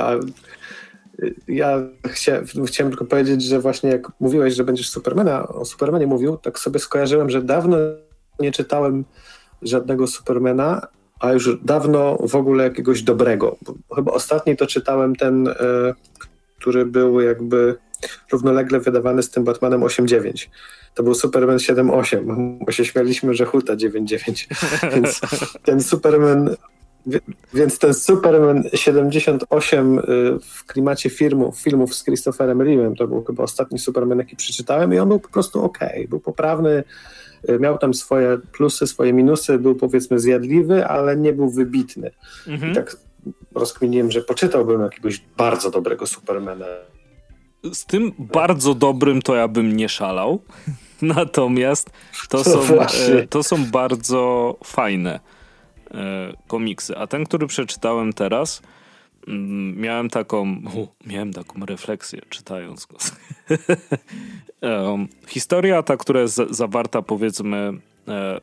S2: Ja chcia, chciałem tylko powiedzieć, że właśnie jak mówiłeś, że będziesz Supermana, o Supermanie mówił, tak sobie skojarzyłem, że dawno nie czytałem żadnego Supermana, a już dawno w ogóle jakiegoś dobrego. Chyba ostatni to czytałem ten, e, który był jakby równolegle wydawany z tym Batmanem 8.9. To był Superman 7.8, bo się śmialiśmy, że Huta 9.9. Więc ten Superman Więc ten Superman 78 y, w klimacie filmów, filmów z Christopherem Reeve'em to był chyba ostatni Superman, jaki przeczytałem i on był po prostu okej, był poprawny, miał tam swoje plusy, swoje minusy, był powiedzmy zjadliwy, ale nie był wybitny.
S1: Mhm.
S2: I tak rozkminiłem, że poczytałbym jakiegoś bardzo dobrego Supermana.
S1: Z tym bardzo dobrym to ja bym nie szalał. Natomiast to
S2: No
S1: są,
S2: właśnie.
S1: e, to są bardzo fajne e, komiksy. A ten, który przeczytałem teraz, miałem taką, u, miałem taką refleksję czytając go. Em, Historia ta, która jest za- zawarta powiedzmy e,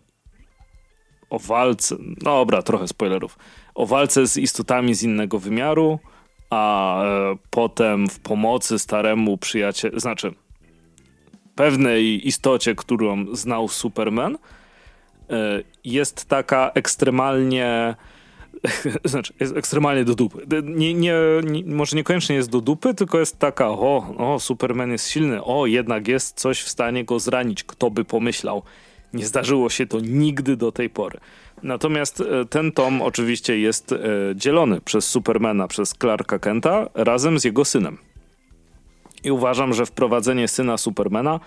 S1: o walce, no dobra, trochę spoilerów, o walce z istotami z innego wymiaru, a e, potem w pomocy staremu przyjacielowi, znaczy pewnej istocie, którą znał Superman, e, jest taka ekstremalnie znaczy jest ekstremalnie do dupy. Nie, nie, nie, może niekoniecznie jest do dupy, tylko jest taka, o, o, Superman jest silny, o, jednak jest coś w stanie go zranić, kto by pomyślał. Nie zdarzyło się to nigdy do tej pory. Natomiast e, ten tom oczywiście jest e, dzielony przez Supermana, przez Clarka Kenta razem z jego synem. I uważam, że wprowadzenie syna Supermana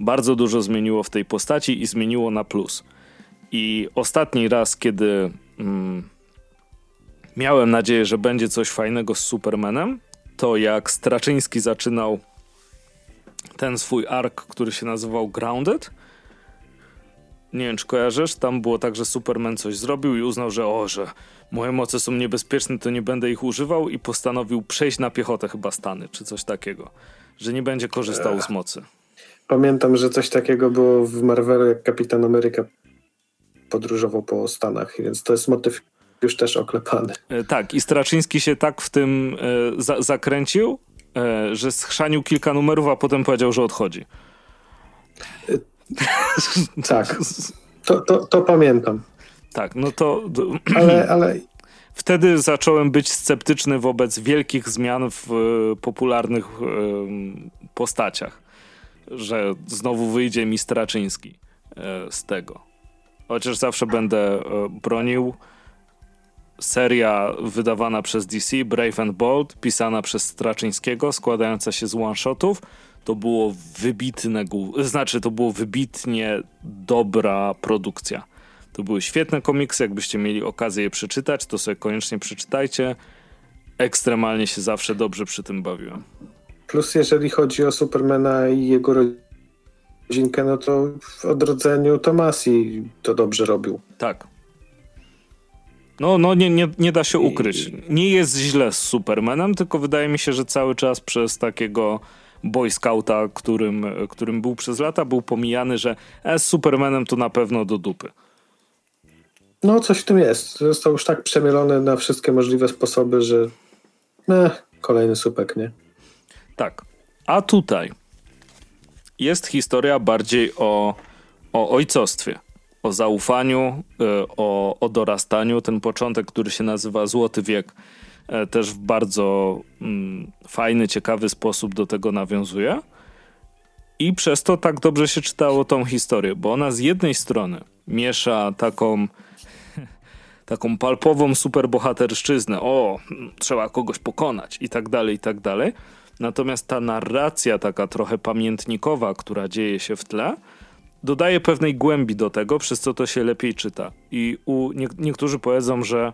S1: bardzo dużo zmieniło w tej postaci i zmieniło na plus. I ostatni raz, kiedy mm, miałem nadzieję, że będzie coś fajnego z Supermanem, to jak Straczyński zaczynał ten swój ark, który się nazywał Grounded. Nie wiem, czy kojarzysz, tam było tak, że Superman coś zrobił i uznał, że o, że moje moce są niebezpieczne, to nie będę ich używał i postanowił przejść na piechotę chyba Stany, czy coś takiego, że nie będzie korzystał z mocy.
S2: Pamiętam, że coś takiego było w Marvelu, jak Kapitan Ameryka podróżował po Stanach, więc to jest motyw już też oklepany.
S1: E, Tak, i Straczyński się tak w tym e, za, zakręcił, e, że schrzanił kilka numerów, a potem powiedział, że odchodzi.
S2: Tak, to, to, to pamiętam,
S1: Tak, no to
S2: ale, ale
S1: wtedy zacząłem być sceptyczny wobec wielkich zmian w e, popularnych e, postaciach, że znowu wyjdzie mi Straczyński e, z tego. Chociaż zawsze będę e, bronił seria wydawana przez DC, Brave and Bold, pisana przez Straczyńskiego, składająca się z one-shotów, to było wybitne, znaczy to było wybitnie dobra produkcja. To były świetne komiksy, jakbyście mieli okazję je przeczytać, to sobie koniecznie przeczytajcie. Ekstremalnie się zawsze dobrze przy tym bawiłem.
S2: plus jeżeli chodzi o Supermana i jego rodzinkę, no to w odrodzeniu Tomasi to dobrze robił.
S1: Tak. No, no nie, nie, nie da się ukryć. Nie jest źle z Supermanem, tylko wydaje mi się, że cały czas przez takiego boy scouta, którym, którym był przez lata, był pomijany, że e, z Supermanem to na pewno do dupy.
S2: No coś w tym jest. Został już tak przemielony na wszystkie możliwe sposoby, że eh, kolejny supek, nie?
S1: Tak. A tutaj jest historia bardziej o, o ojcostwie, o zaufaniu, y, o, o dorastaniu. Ten początek, który się nazywa Złoty Wiek, y, też w bardzo mm, fajny, ciekawy sposób do tego nawiązuje. I przez to tak dobrze się czytało tą historię, bo ona z jednej strony miesza taką taką palpową superbohaterszczyznę, o, trzeba kogoś pokonać i tak dalej, i tak dalej. Natomiast ta narracja taka trochę pamiętnikowa, która dzieje się w tle, dodaje pewnej głębi do tego, przez co to się lepiej czyta. I u nie, niektórzy powiedzą, że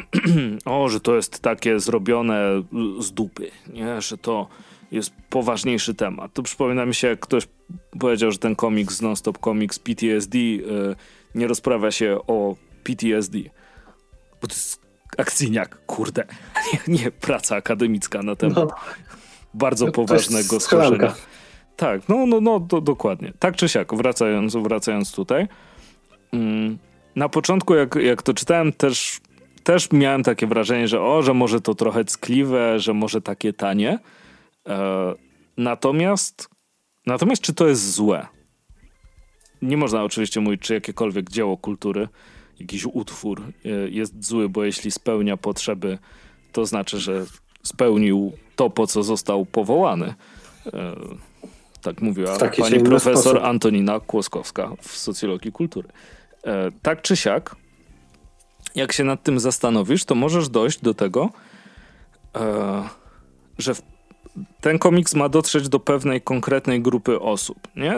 S1: o, że to jest takie zrobione z dupy, nie? że to jest poważniejszy temat. To przypomina mi się, jak ktoś powiedział, że ten komiks, non-stop komiks PTSD yy, nie rozprawia się o PTSD. Bo to jest akcyjniak, kurde. Nie, nie praca akademicka na temat no, bardzo poważnego schorzenia. Tak, no, no, no, do, dokładnie. Tak czy siak, wracając, wracając tutaj. Mm, na początku, jak, jak to czytałem, też, też miałem takie wrażenie, że o, że może to trochę ckliwe, że może takie tanie. E, natomiast, natomiast czy to jest złe? Nie można oczywiście mówić, czy jakiekolwiek dzieło kultury, jakiś utwór e, jest zły, bo jeśli spełnia potrzeby, to znaczy, że spełnił to, po co został powołany. E, tak mówiła pani profesor sposób. Antonina Kłoskowska w socjologii kultury. Tak czy siak, jak się nad tym zastanowisz, to możesz dojść do tego, że w ten komiks ma dotrzeć do pewnej konkretnej grupy osób, nie?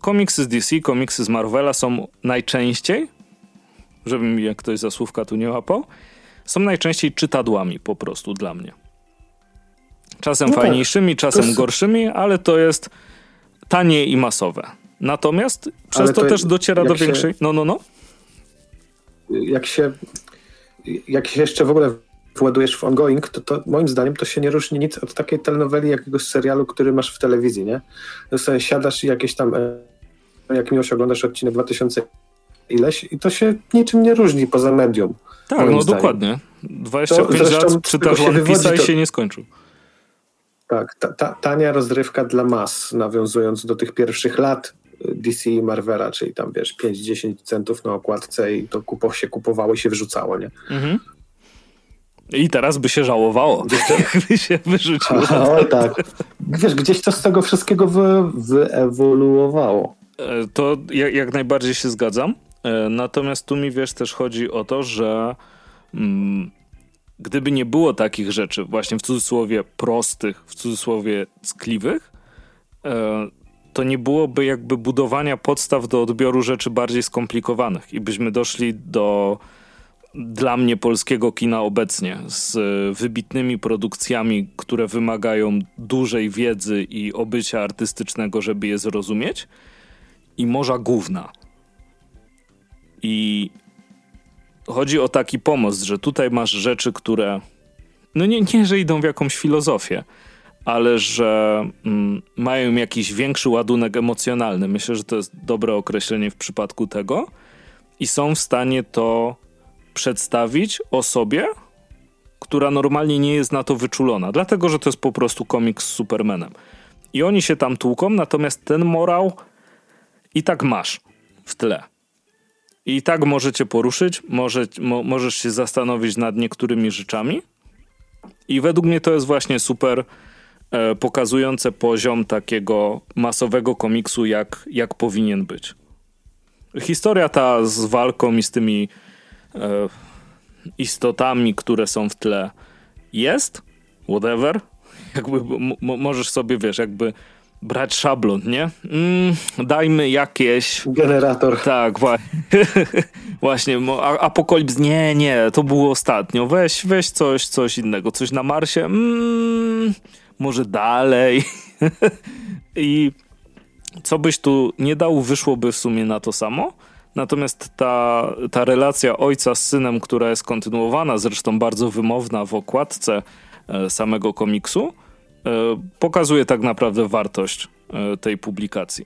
S1: Komiksy z DC, komiksy z Marvela są najczęściej, żeby mi jak ktoś za słówka tu nie łapał, są najczęściej czytadłami po prostu dla mnie. Czasem no tak. fajniejszymi, czasem jest... gorszymi, ale to jest tanie i masowe. Natomiast przez to, to, też dociera do większej... No, no, no.
S2: Jak się, jak się jeszcze w ogóle władujesz w ongoing, to, to moim zdaniem to się nie różni nic od takiej telenoweli, jakiegoś serialu, który masz w telewizji, nie? To sobie siadasz i jakieś tam, e, jak miłość oglądasz odcinek 2000 ileś i to się niczym nie różni poza medium.
S1: Tak, no zdaniem. dokładnie. 25 to, lat czytasz One Piece'a i się nie skończył.
S2: Tak, ta, ta, tania rozrywka dla mas, nawiązując do tych pierwszych lat DC i Marvela, czyli tam wiesz, 5-10 centów na okładce i to kupo, się kupowało i się wrzucało, nie? Mhm.
S1: I teraz by się żałowało, jakby się wyrzuciło.
S2: O tak. Wiesz, gdzieś to z tego wszystkiego wy, wyewoluowało.
S1: E, to jak, jak, najbardziej się zgadzam. E, natomiast tu mi wiesz, też chodzi o to, że mm, gdyby nie było takich rzeczy, właśnie w cudzysłowie prostych, w cudzysłowie ckliwych, e, to nie byłoby jakby budowania podstaw do odbioru rzeczy bardziej skomplikowanych i byśmy doszli do dla mnie polskiego kina obecnie z wybitnymi produkcjami, które wymagają dużej wiedzy i obycia artystycznego, żeby je zrozumieć, i morza główna. I chodzi o taki pomost, że tutaj masz rzeczy, które no nie, nie że idą w jakąś filozofię, ale że mm, mają jakiś większy ładunek emocjonalny. Myślę, że to jest dobre określenie w przypadku tego i są w stanie to przedstawić osobie, która normalnie nie jest na to wyczulona, dlatego że to jest po prostu komiks z Supermanem. I oni się tam tłuką, natomiast ten morał i tak masz w tle. I tak możecie poruszyć, może, mo, możesz się zastanowić nad niektórymi rzeczami. I według mnie to jest właśnie super e, pokazujące poziom takiego masowego komiksu, jak, jak powinien być. Historia ta z walką i z tymi e, istotami, które są w tle jest, whatever. Jakby możesz sobie, wiesz, jakby brać szablon, nie? Mm, dajmy jakieś...
S2: Generator.
S1: Tak, właśnie. właśnie, Apokalips, nie, nie, to było ostatnio. Weź, weź coś, coś innego, coś na Marsie. Mm, może dalej. I co byś tu nie dał, wyszłoby w sumie na to samo. Natomiast ta, ta relacja ojca z synem, która jest kontynuowana, zresztą bardzo wymowna w okładce e, samego komiksu, pokazuje tak naprawdę wartość e, tej publikacji.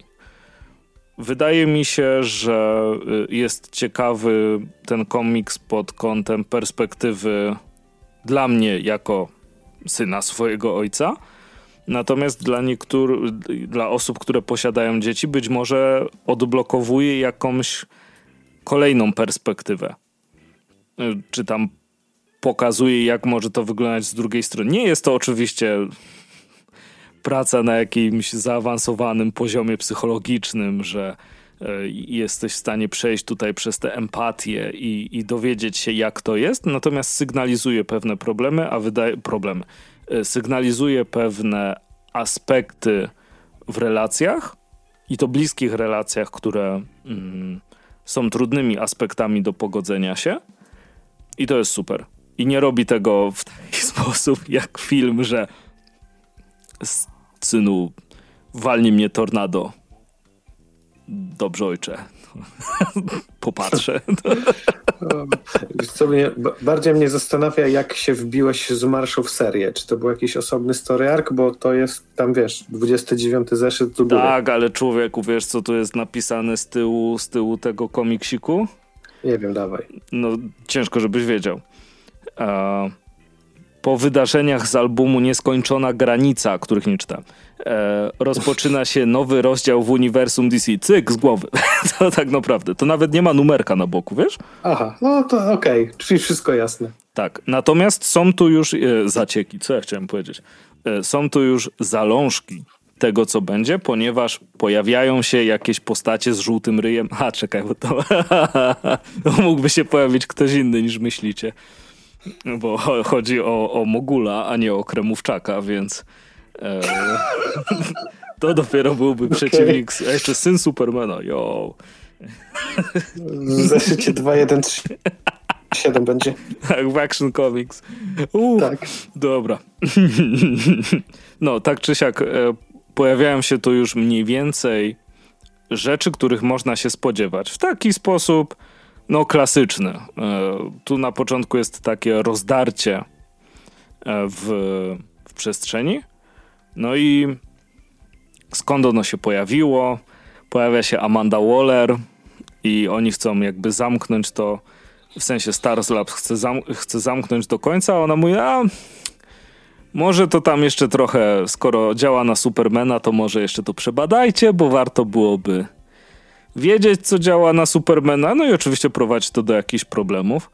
S1: Wydaje mi się, że jest ciekawy ten komiks pod kątem perspektywy dla mnie jako syna swojego ojca, Natomiast dla niektórych, dla osób, które posiadają dzieci, być może odblokowuje jakąś kolejną perspektywę. Czy tam pokazuje, jak może to wyglądać z drugiej strony. Nie jest to oczywiście praca na jakimś zaawansowanym poziomie psychologicznym, że e, jesteś w stanie przejść tutaj przez tę empatię i, i dowiedzieć się, jak to jest, natomiast sygnalizuje pewne problemy, a wydaje problemy. E, sygnalizuje pewne aspekty w relacjach i to bliskich relacjach, które mm, są trudnymi aspektami do pogodzenia się. I to jest super. I nie robi tego w taki sposób jak film, że synu, walni mnie tornado. Dobrze, ojcze. Popatrzę.
S2: Co mnie, bardziej mnie zastanawia, jak się wbiłeś z marszu w serię. Czy to był jakiś osobny story arc, bo to jest tam, wiesz, 29 zeszyt do góry.
S1: Tak, ale człowieku, wiesz, co tu jest napisane z tyłu, z tyłu tego komiksiku?
S2: Nie wiem, dawaj.
S1: No, ciężko, żebyś wiedział. Uh, po wydarzeniach z albumu Nieskończona Granica, których nie czytam, e, rozpoczyna się nowy rozdział w uniwersum DC. Cyk z głowy. to tak naprawdę. To nawet nie ma numerka na boku, wiesz?
S2: Aha, no to okej, okay. czyli wszystko jasne.
S1: Tak, natomiast są tu już e, zacieki, co ja chciałem powiedzieć. E, są tu już zalążki tego, co będzie, ponieważ pojawiają się jakieś postacie z żółtym ryjem. A, czekaj, bo to mógłby się pojawić ktoś inny niż myślicie bo chodzi o, o Mogula, a nie o Kremówczaka, więc e, to dopiero byłby okay. przeciwnik, a jeszcze syn Supermana, yo.
S2: W zeszycie 2137 będzie.
S1: Tak, w Action Comics. Uh, tak. Dobra. No, tak czy siak, e, pojawiają się tu już mniej więcej rzeczy, których można się spodziewać. W taki sposób no klasyczny. E, tu na początku jest takie rozdarcie e, w, w przestrzeni. No i skąd ono się pojawiło? Pojawia się Amanda Waller i oni chcą jakby zamknąć to, w sensie Stars Labs chce, zam chce zamknąć do końca, a ona mówi, a może to tam jeszcze trochę, skoro działa na Supermana, to może jeszcze to przebadajcie, bo warto byłoby wiedzieć, co działa na Supermana, no i oczywiście prowadzić to do jakichś problemów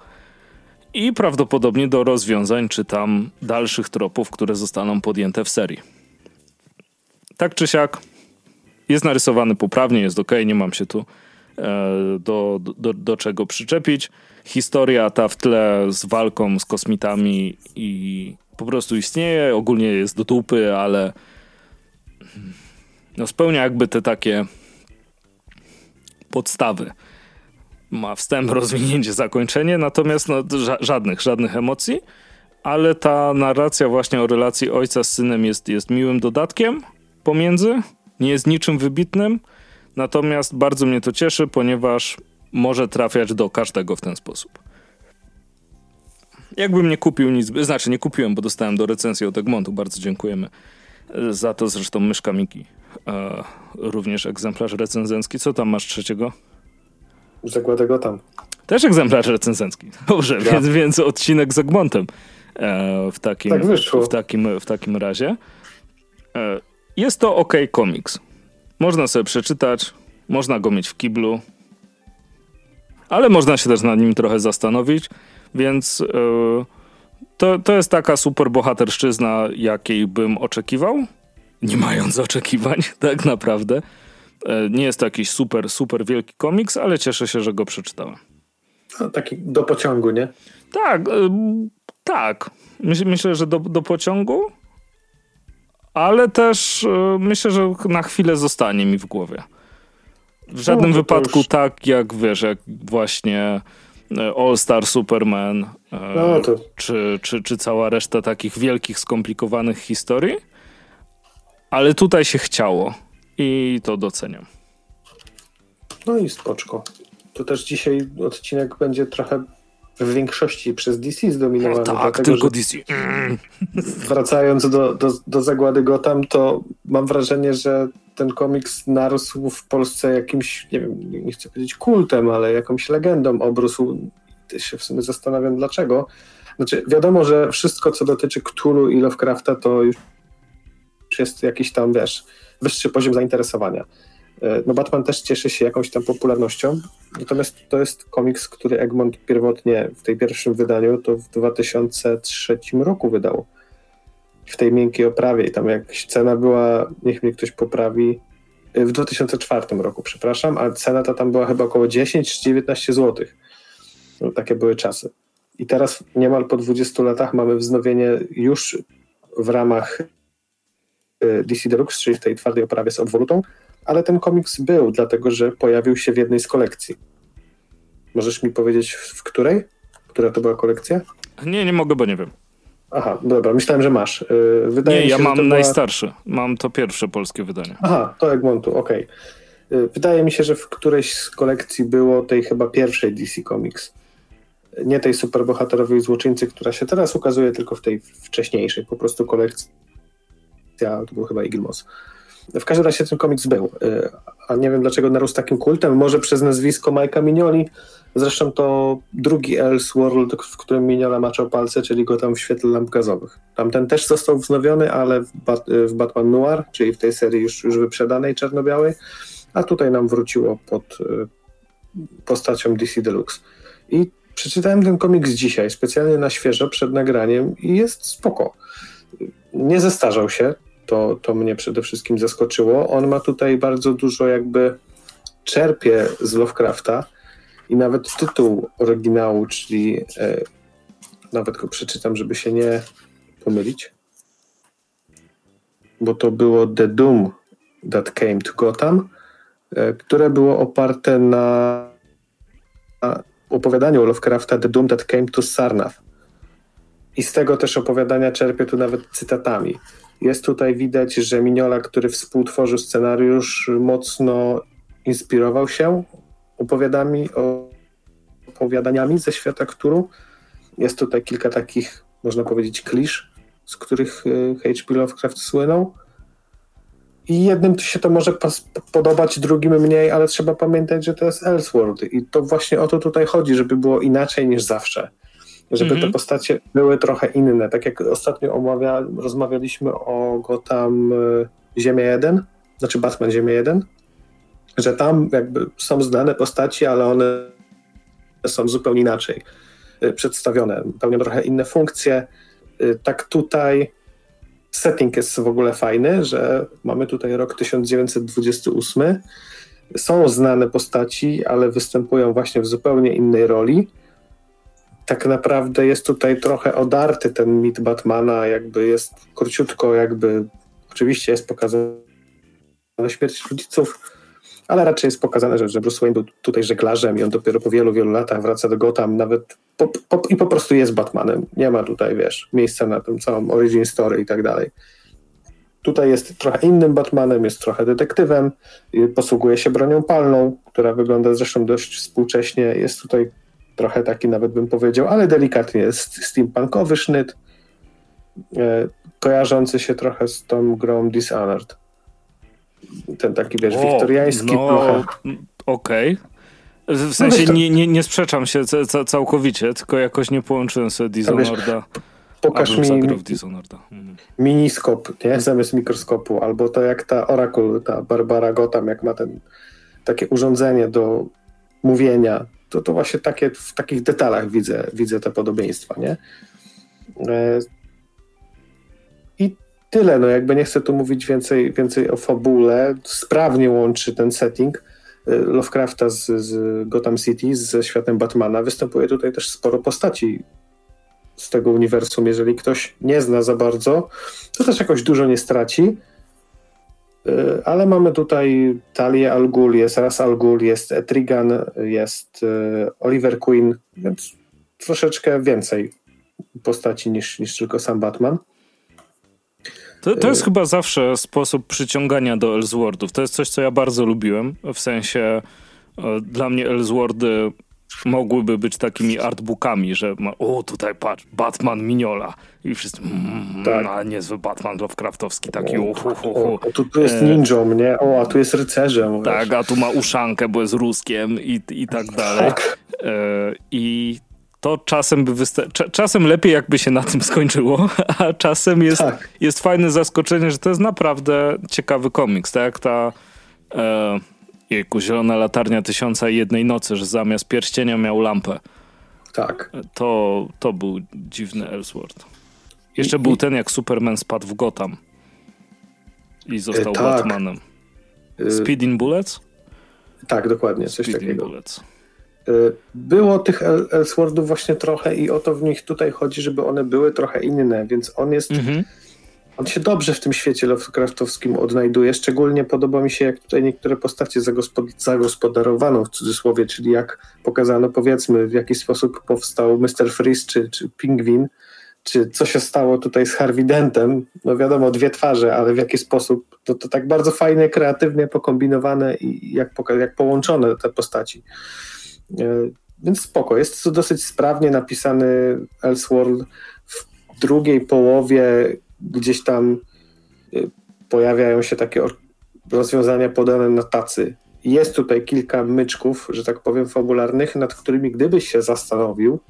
S1: i prawdopodobnie do rozwiązań, czy tam dalszych tropów, które zostaną podjęte w serii. Tak czy siak, jest narysowany poprawnie, jest ok, nie mam się tu e, do, do, do czego przyczepić. Historia ta w tle z walką z kosmitami i po prostu istnieje, ogólnie jest do dupy, ale no spełnia jakby te takie podstawy. Ma wstęp, rozwinięcie, zakończenie, natomiast no, ża żadnych, żadnych emocji, ale ta narracja właśnie o relacji ojca z synem jest, jest miłym dodatkiem pomiędzy, nie jest niczym wybitnym, natomiast bardzo mnie to cieszy, ponieważ może trafiać do każdego w ten sposób. Jakbym nie kupił nic, znaczy nie kupiłem, bo dostałem do recenzji od Egmontu, bardzo dziękujemy za to zresztą Myszka Miki. E, również egzemplarz recenzencki. Co tam masz trzeciego?
S2: Zagładę tam.
S1: Też egzemplarz recenzencki. Dobrze, ja. więc, więc odcinek z Egmontem e, w, takim, tak w, takim, w takim razie. E, jest to ok komiks. Można sobie przeczytać, można go mieć w kiblu, ale można się też nad nim trochę zastanowić, więc e, to, to jest taka super bohaterszczyzna, jakiej bym oczekiwał nie mając oczekiwań, tak naprawdę. E, nie jest to jakiś super, super wielki komiks, ale cieszę się, że go przeczytałem.
S2: No, taki do pociągu, nie?
S1: Tak, e, tak. Myślę, że do, do pociągu, ale też e, myślę, że na chwilę zostanie mi w głowie. W żadnym no, wypadku już... tak, jak wiesz, jak właśnie All Star Superman, no, to... czy, czy, czy cała reszta takich wielkich, skomplikowanych historii ale tutaj się chciało i to doceniam.
S2: No i spoczko. To też dzisiaj odcinek będzie trochę w większości przez DC zdominowany. No
S1: tak, dlatego, tylko DC.
S2: Wracając do, do, do Zagłady Gotham, to mam wrażenie, że ten komiks narósł w Polsce jakimś, nie wiem, nie chcę powiedzieć kultem, ale jakąś legendą obrósł. się w sumie zastanawiam dlaczego. Znaczy, wiadomo, że wszystko, co dotyczy Cthulhu i Lovecrafta, to już jest jakiś tam, wiesz, wyższy poziom zainteresowania. E, no Batman też cieszy się jakąś tam popularnością, natomiast to jest komiks, który Egmont pierwotnie w tej pierwszym wydaniu to w 2003 roku wydał. W tej miękkiej oprawie i tam jakaś cena była, niech mnie ktoś poprawi, e, w 2004 roku, przepraszam, a cena to tam była chyba około 10 czy 19 zł. No, takie były czasy. I teraz niemal po 20 latach mamy wznowienie już w ramach DC Deluxe, czyli w tej twardej oprawie z obwolutą, ale ten komiks był, dlatego że pojawił się w jednej z kolekcji. Możesz mi powiedzieć, w której? Która to była kolekcja?
S1: Nie, nie mogę, bo nie wiem.
S2: Aha, dobra, myślałem, że masz. Y,
S1: wydaje nie, się, ja mam była... najstarszy. Mam to pierwsze polskie wydanie.
S2: Aha, to Egmontu, okej. Okay. Wydaje mi się, że w którejś z kolekcji było tej chyba pierwszej DC Comics. Nie tej superbohaterowej złoczyńcy, która się teraz ukazuje, tylko w tej wcześniejszej po prostu kolekcji. To był chyba Moss. W każdym razie ten komiks był, y, a nie wiem dlaczego narósł takim kultem, może przez nazwisko Majka Mignoli, zresztą to drugi Elseworld, w którym Mignola maczał palce, czyli go tam w świetle lamp gazowych. Tamten też został wznowiony, ale w, Bat w Batman Noir, czyli w tej serii już, już wyprzedanej czarno-białej, a tutaj nam wróciło pod y, postacią DC Deluxe. I przeczytałem ten komiks dzisiaj, specjalnie na świeżo, przed nagraniem i jest spoko. Nie zestarzał się, to, to mnie przede wszystkim zaskoczyło. On ma tutaj bardzo dużo jakby czerpie z Lovecrafta i nawet tytuł oryginału, czyli e, nawet go przeczytam, żeby się nie pomylić, bo to było The Doom That Came to Gotham, e, które było oparte na, na opowiadaniu Lovecrafta The Doom That Came to Sarnath. I z tego też opowiadania czerpię tu nawet cytatami. Jest tutaj widać, że Miniola, który współtworzył scenariusz, mocno inspirował się opowiadami, opowiadaniami ze świata Kturu. Jest tutaj kilka takich, można powiedzieć, klisz, z których e, H.P. Lovecraft słynął. I jednym się to może podobać, drugim mniej, ale trzeba pamiętać, że to jest Elseworld. I to właśnie o to tutaj chodzi, żeby było inaczej niż zawsze żeby mm -hmm. te mhm. postacie były trochę inne. Tak jak ostatnio omawia, rozmawialiśmy o Gotham y, Ziemia 1, znaczy Batman Ziemia 1, że tam jakby są znane postaci, ale one są zupełnie inaczej y, przedstawione, pełnią trochę inne funkcje. Y, tak tutaj setting jest w ogóle fajny, że mamy tutaj rok 1928. Są znane postaci, ale występują właśnie w zupełnie innej roli tak naprawdę jest tutaj trochę odarty ten mit Batmana, jakby jest króciutko, jakby oczywiście jest pokazana śmierć rodziców, ale raczej jest pokazane, że, że Bruce Wayne był tutaj żeglarzem i on dopiero po wielu, wielu latach wraca do Gotham, nawet po, po, i po prostu jest Batmanem. Nie ma tutaj, wiesz, miejsca na tym całą origin story i tak dalej. Tutaj jest trochę innym Batmanem, jest trochę detektywem, posługuje się bronią palną, która wygląda zresztą dość współcześnie. Jest tutaj trochę taki nawet bym powiedział, ale delikatnie steampunkowy sznyt, e, kojarzący się trochę z tą grą Dishonored. Ten taki, wiesz, o, wiktoriański no, trochę.
S1: Okej. Okay. W sensie no nie, nie, nie sprzeczam się całkowicie, tylko jakoś nie połączyłem sobie Dishonored'a.
S2: Pokaż mi mhm. miniskop, nie? Zamiast mikroskopu, albo to jak ta Oracle, ta Barbara Gotham, jak ma ten takie urządzenie do mówienia to, to właśnie takie, w takich detalach widzę, widzę te podobieństwa, nie? E, I tyle, no jakby nie chcę tu mówić więcej, więcej o fabule, sprawnie łączy ten setting e, Lovecrafta z, z Gotham City, ze światem Batmana. Występuje tutaj też sporo postaci z tego uniwersum. Jeżeli ktoś nie zna za bardzo, to też jakoś dużo nie straci. Y, ale mamy tutaj Talię Al Ghul, jest Ras Al Ghul, jest Etrigan, jest y, Oliver Queen, więc troszeczkę więcej postaci niż, niż tylko sam Batman.
S1: To, to jest y, chyba zawsze sposób przyciągania do Elseworldów. To jest coś, co ja bardzo lubiłem. W sensie dla mnie Elseworldy mogłyby być takimi artbookami, że ma, o tutaj patrz, Batman Miniola i wszyscy, mm, tak. a niezły Batman Lovecraftowski, taki o, uh, uh.
S2: O, tu, tu jest e, ninją, nie? O, a tu jest rycerzem.
S1: Tak, wiesz. a tu ma uszankę, bo jest ruskiem i, i tak dalej. Tak. I to czasem by wysta- czasem lepiej jakby się na tym skończyło, a czasem jest, tak. jest fajne zaskoczenie, że to jest naprawdę ciekawy komiks, tak ta e, jejku, Zielona Latarnia Tysiąca i Jednej Nocy, że zamiast pierścienia miał lampę.
S2: Tak.
S1: To, to był dziwny Ellsworth. Jeszcze I, był i... ten, jak Superman spadł w Gotham i został e, tak. Batmanem. Y- Speeding Bullets?
S2: Tak, dokładnie, coś Speeding takiego. Bullets. Y, było tych Ellsworthów właśnie trochę i o to w nich tutaj chodzi, żeby one były trochę inne, więc on jest... Mhm. On się dobrze w tym świecie Lovecraftowskim odnajduje. Szczególnie podoba mi się, jak tutaj niektóre postacie zagospod zagospodarowano w cudzysłowie, czyli jak pokazano, powiedzmy, w jaki sposób powstał Mr. Freeze czy, czy Pingwin, czy co się stało tutaj z Harvey Dentem. No wiadomo, dwie twarze, ale w jaki sposób. To, to tak bardzo fajnie, kreatywnie pokombinowane i jak, jak połączone te postaci. E, więc spoko. Jest to dosyć sprawnie napisany Elseworld. W drugiej połowie gdzieś tam e, pojawiają się takie rozwiązania podane na tacy. Jest tutaj kilka myczków, że tak powiem, fabularnych, nad którymi gdybyś się zastanowił,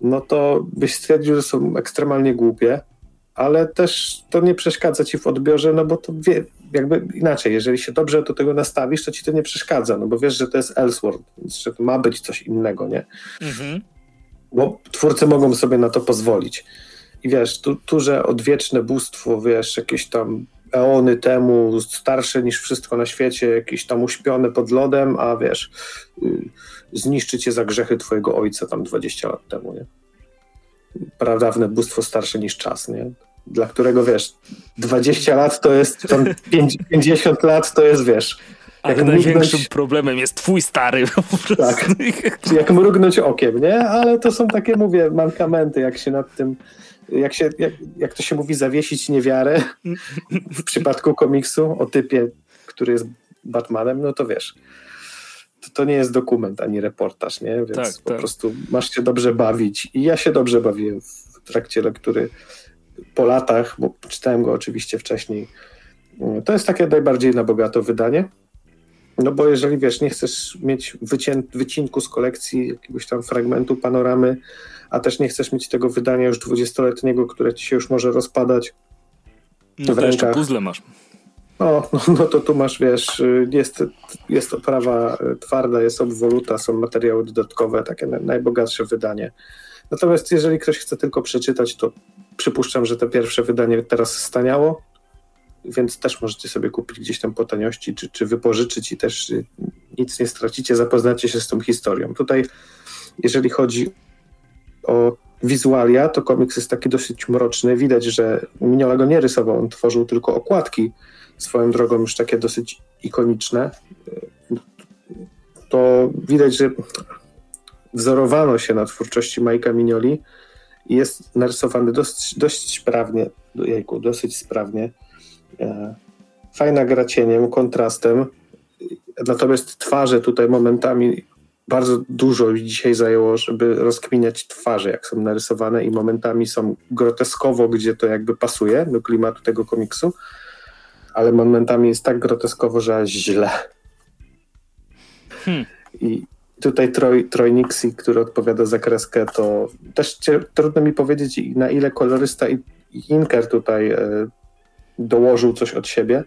S2: no to byś stwierdził, że są ekstremalnie głupie, ale też to nie przeszkadza ci w odbiorze, no bo to wie, jakby inaczej, jeżeli się dobrze do tego nastawisz, to ci to nie przeszkadza, no bo wiesz, że to jest Elseworld, więc że to ma być coś innego, nie? Mhm. Bo twórcy mogą sobie na to pozwolić. I wiesz, tu, tu, że odwieczne bóstwo, wiesz, jakieś tam eony temu, starsze niż wszystko na świecie, jakieś tam uśpione pod lodem, a wiesz, y, zniszczy cię za grzechy twojego ojca tam 20 lat temu, nie? Pradawne bóstwo starsze niż czas, nie? Dla którego, wiesz, 20 lat to jest, tam 50 lat to jest, wiesz...
S1: Ale największym mrugnąć... problemem jest twój stary.
S2: Tak, jak mrugnąć okiem, nie? Ale to są takie, mówię, mankamenty, jak się nad tym jak, się, jak, jak to się mówi, zawiesić niewiarę w przypadku komiksu o typie, który jest Batmanem, no to wiesz, to, to nie jest dokument ani reportaż, nie? Więc tak, po tak. prostu masz się dobrze bawić. I ja się dobrze bawiłem w trakcie lektury po latach, bo czytałem go oczywiście wcześniej. To jest takie najbardziej na bogato wydanie. No bo jeżeli wiesz, nie chcesz mieć wycię- wycinku z kolekcji jakiegoś tam fragmentu panoramy, a też nie chcesz mieć tego wydania już dwudziestoletniego, które ci się już może rozpadać.
S1: No w to jeszcze puzzle masz.
S2: O, no, no to tu masz, wiesz, jest, jest oprawa twarda, jest obwoluta, są materiały dodatkowe, takie najbogatsze wydanie. Natomiast jeżeli ktoś chce tylko przeczytać, to przypuszczam, że to pierwsze wydanie teraz staniało, więc też możecie sobie kupić gdzieś tam po taniości, czy, czy wypożyczyć i też nic nie stracicie, zapoznacie się z tą historią. Tutaj, jeżeli chodzi o wizualia, to komiks jest taki dosyć mroczny. Widać, że Mignola go nie rysował, on tworzył tylko okładki, swoją drogą już takie dosyć ikoniczne. To widać, że wzorowano się na twórczości Majka Mignoli i jest narysowany dosyć, dość sprawnie, jejku, dosyć sprawnie. E, fajna gra cieniem, kontrastem, natomiast twarze tutaj momentami bardzo dużo dzisiaj zajęło, żeby rozkminiać twarze, jak są narysowane i momentami są groteskowo, gdzie to jakby pasuje do klimatu tego komiksu, ale momentami jest tak groteskowo, że źle. Hmm. I tutaj Troy, Troy Nixie, który odpowiada za kreskę, to też trudno mi powiedzieć, na ile kolorysta i, Inker tutaj e, dołożył coś od siebie,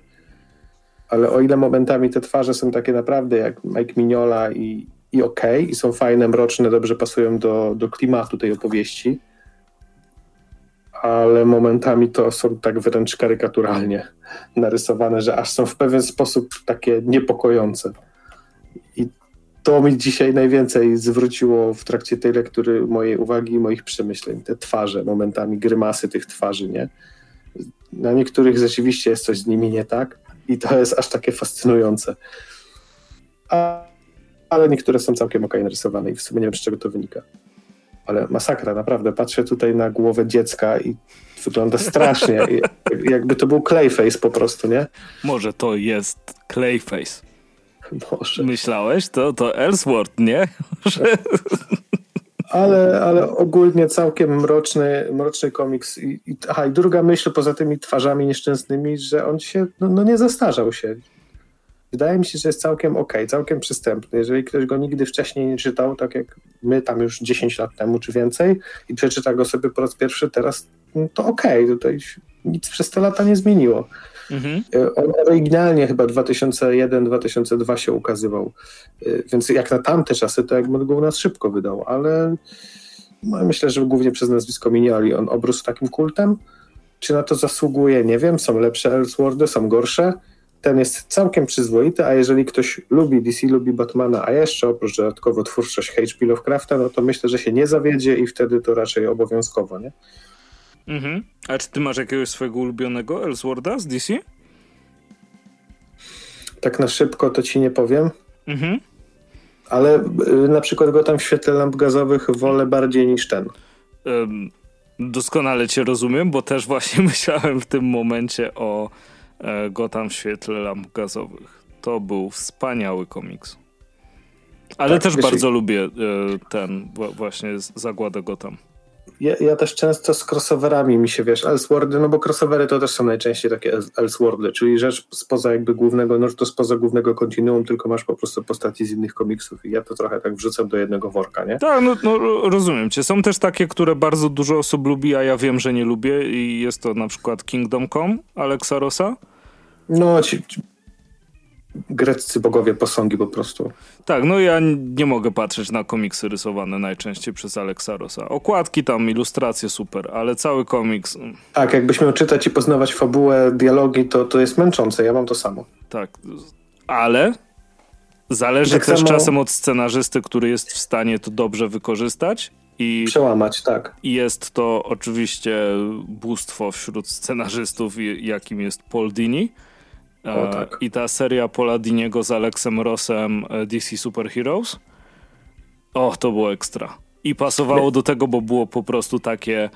S2: ale o ile momentami te twarze są takie naprawdę jak Mike Mignola i, i ok, i są fajne, mroczne, dobrze pasują do, do klimatu tej opowieści, ale momentami to są tak wręcz karykaturalnie narysowane, że aż są w pewien sposób takie niepokojące. I to mi dzisiaj najwięcej zwróciło w trakcie tej lektury mojej uwagi i moich przemyśleń. Te twarze, momentami grymasy tych twarzy, nie? Na niektórych rzeczywiście jest coś z nimi nie tak i to jest aż takie fascynujące. A ale niektóre są całkiem ok narysowane i w sumie nie wiem, z czego to wynika. Ale masakra, naprawdę. Patrzę tutaj na głowę dziecka i wygląda strasznie. Jakby to był Clayface po prostu, nie?
S1: Może to jest Clayface. Może. Myślałeś? To, to Ellsworth, nie?
S2: Ale, ale ogólnie całkiem mroczny, mroczny komiks. I, i, aha, i druga myśl poza tymi twarzami nieszczęsnymi, że on się no, no nie zastarzał się wydaje mi się, że jest całkiem ok, całkiem przystępny. Jeżeli ktoś go nigdy wcześniej nie czytał, tak jak my tam już 10 lat temu czy więcej i przeczyta go sobie po raz pierwszy teraz, no to ok, tutaj nic przez te lata nie zmieniło. Mhm. E, on oryginalnie chyba 2001-2002 się ukazywał, e, więc jak na tamte czasy, to jakby go u nas szybko wydał, ale no, myślę, że głównie przez nazwisko Minioli on obrósł takim kultem. Czy na to zasługuje? Nie wiem. Są lepsze Elseworldy, są gorsze. Ten jest całkiem przyzwoity, a jeżeli ktoś lubi DC, lubi Batmana, a jeszcze oprócz dodatkowo twórczość H.P. Lovecrafta, no to myślę, że się nie zawiedzie i wtedy to raczej obowiązkowo, nie?
S1: Mhm. A czy ty masz jakiegoś swojego ulubionego Elseworlda z DC?
S2: Tak na szybko to ci nie powiem. Mhm. Ale y, na przykład go tam w świetle lamp gazowych wolę bardziej niż ten. Um,
S1: doskonale cię rozumiem, bo też właśnie myślałem w tym momencie o e, Gotham w świetle lamp gazowych. To był wspaniały komiks. Ale tak, też bardzo lubię e, ten właśnie Zagładę Gotham
S2: ja, ja, też często z crossoverami mi się, wiesz, Elseworldy, no bo crossovery to też są najczęściej takie Elseworldy, czyli rzecz spoza jakby głównego, no to spoza głównego kontinuum, tylko masz po prostu postaci z innych komiksów i ja to trochę tak wrzucam do jednego worka, nie?
S1: Tak, no, no rozumiem cię. Są też takie, które bardzo dużo osób lubi, a ja wiem, że nie lubię i jest to na przykład Kingdom Come Alexa Rossa.
S2: No, ci, ci greccy bogowie posągi po prostu.
S1: Tak, no ja nie mogę patrzeć na komiksy rysowane najczęściej przez Alexa Rossa. Okładki tam, ilustracje super, ale cały komiks... Mm.
S2: Tak, jakbyś miał czytać i poznawać fabułę, dialogi, to, to jest męczące, ja mam to samo.
S1: Tak, ale zależy tak też samo... czasem od scenarzysty, który jest w stanie to dobrze wykorzystać i
S2: przełamać, tak.
S1: I jest to oczywiście bóstwo wśród scenarzystów, jakim jest Paul Dini
S2: o, e, tak.
S1: I ta seria Poladiniego z Alexem Rossem e, DC Super Heroes. O, to było ekstra. I pasowało do tego, bo było po prostu takie,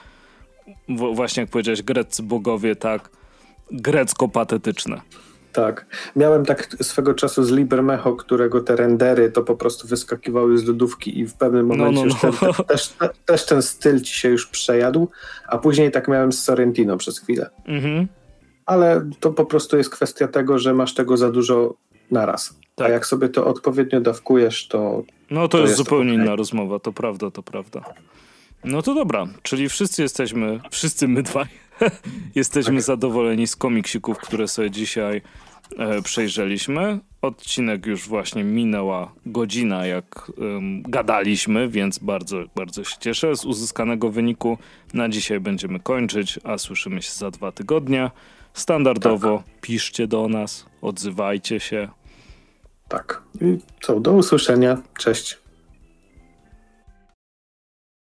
S1: właśnie jak powiedziałeś, greccy bogowie, tak grecko-patetyczne.
S2: Tak. Miałem tak swego czasu z Libermecho, którego te rendery to po prostu wyskakiwały z lodówki i w pewnym momencie no, no, no. Ten, też, też, ten styl ci się już przejadł, a później tak miałem z Sorrentino przez chwilę. Mhm ale to po prostu jest kwestia tego, że masz tego za dużo naraz. Tak. A jak sobie to odpowiednio dawkujesz, to.
S1: No to, to jest, jest, zupełnie okay. inna rozmowa, to prawda, to prawda. No to dobra, czyli wszyscy jesteśmy, wszyscy my dwaj, jesteśmy tak. zadowoleni z komiksików, które sobie dzisiaj e, przejrzeliśmy. Odcinek już właśnie minęła godzina, jak um, gadaliśmy, więc bardzo, bardzo się cieszę z uzyskanego wyniku. Na dzisiaj będziemy kończyć, a słyszymy się za dwa tygodnie. Standardowo tak. piszcie do nas, odzywajcie się.
S2: Tak. I co, do usłyszenia. Cześć.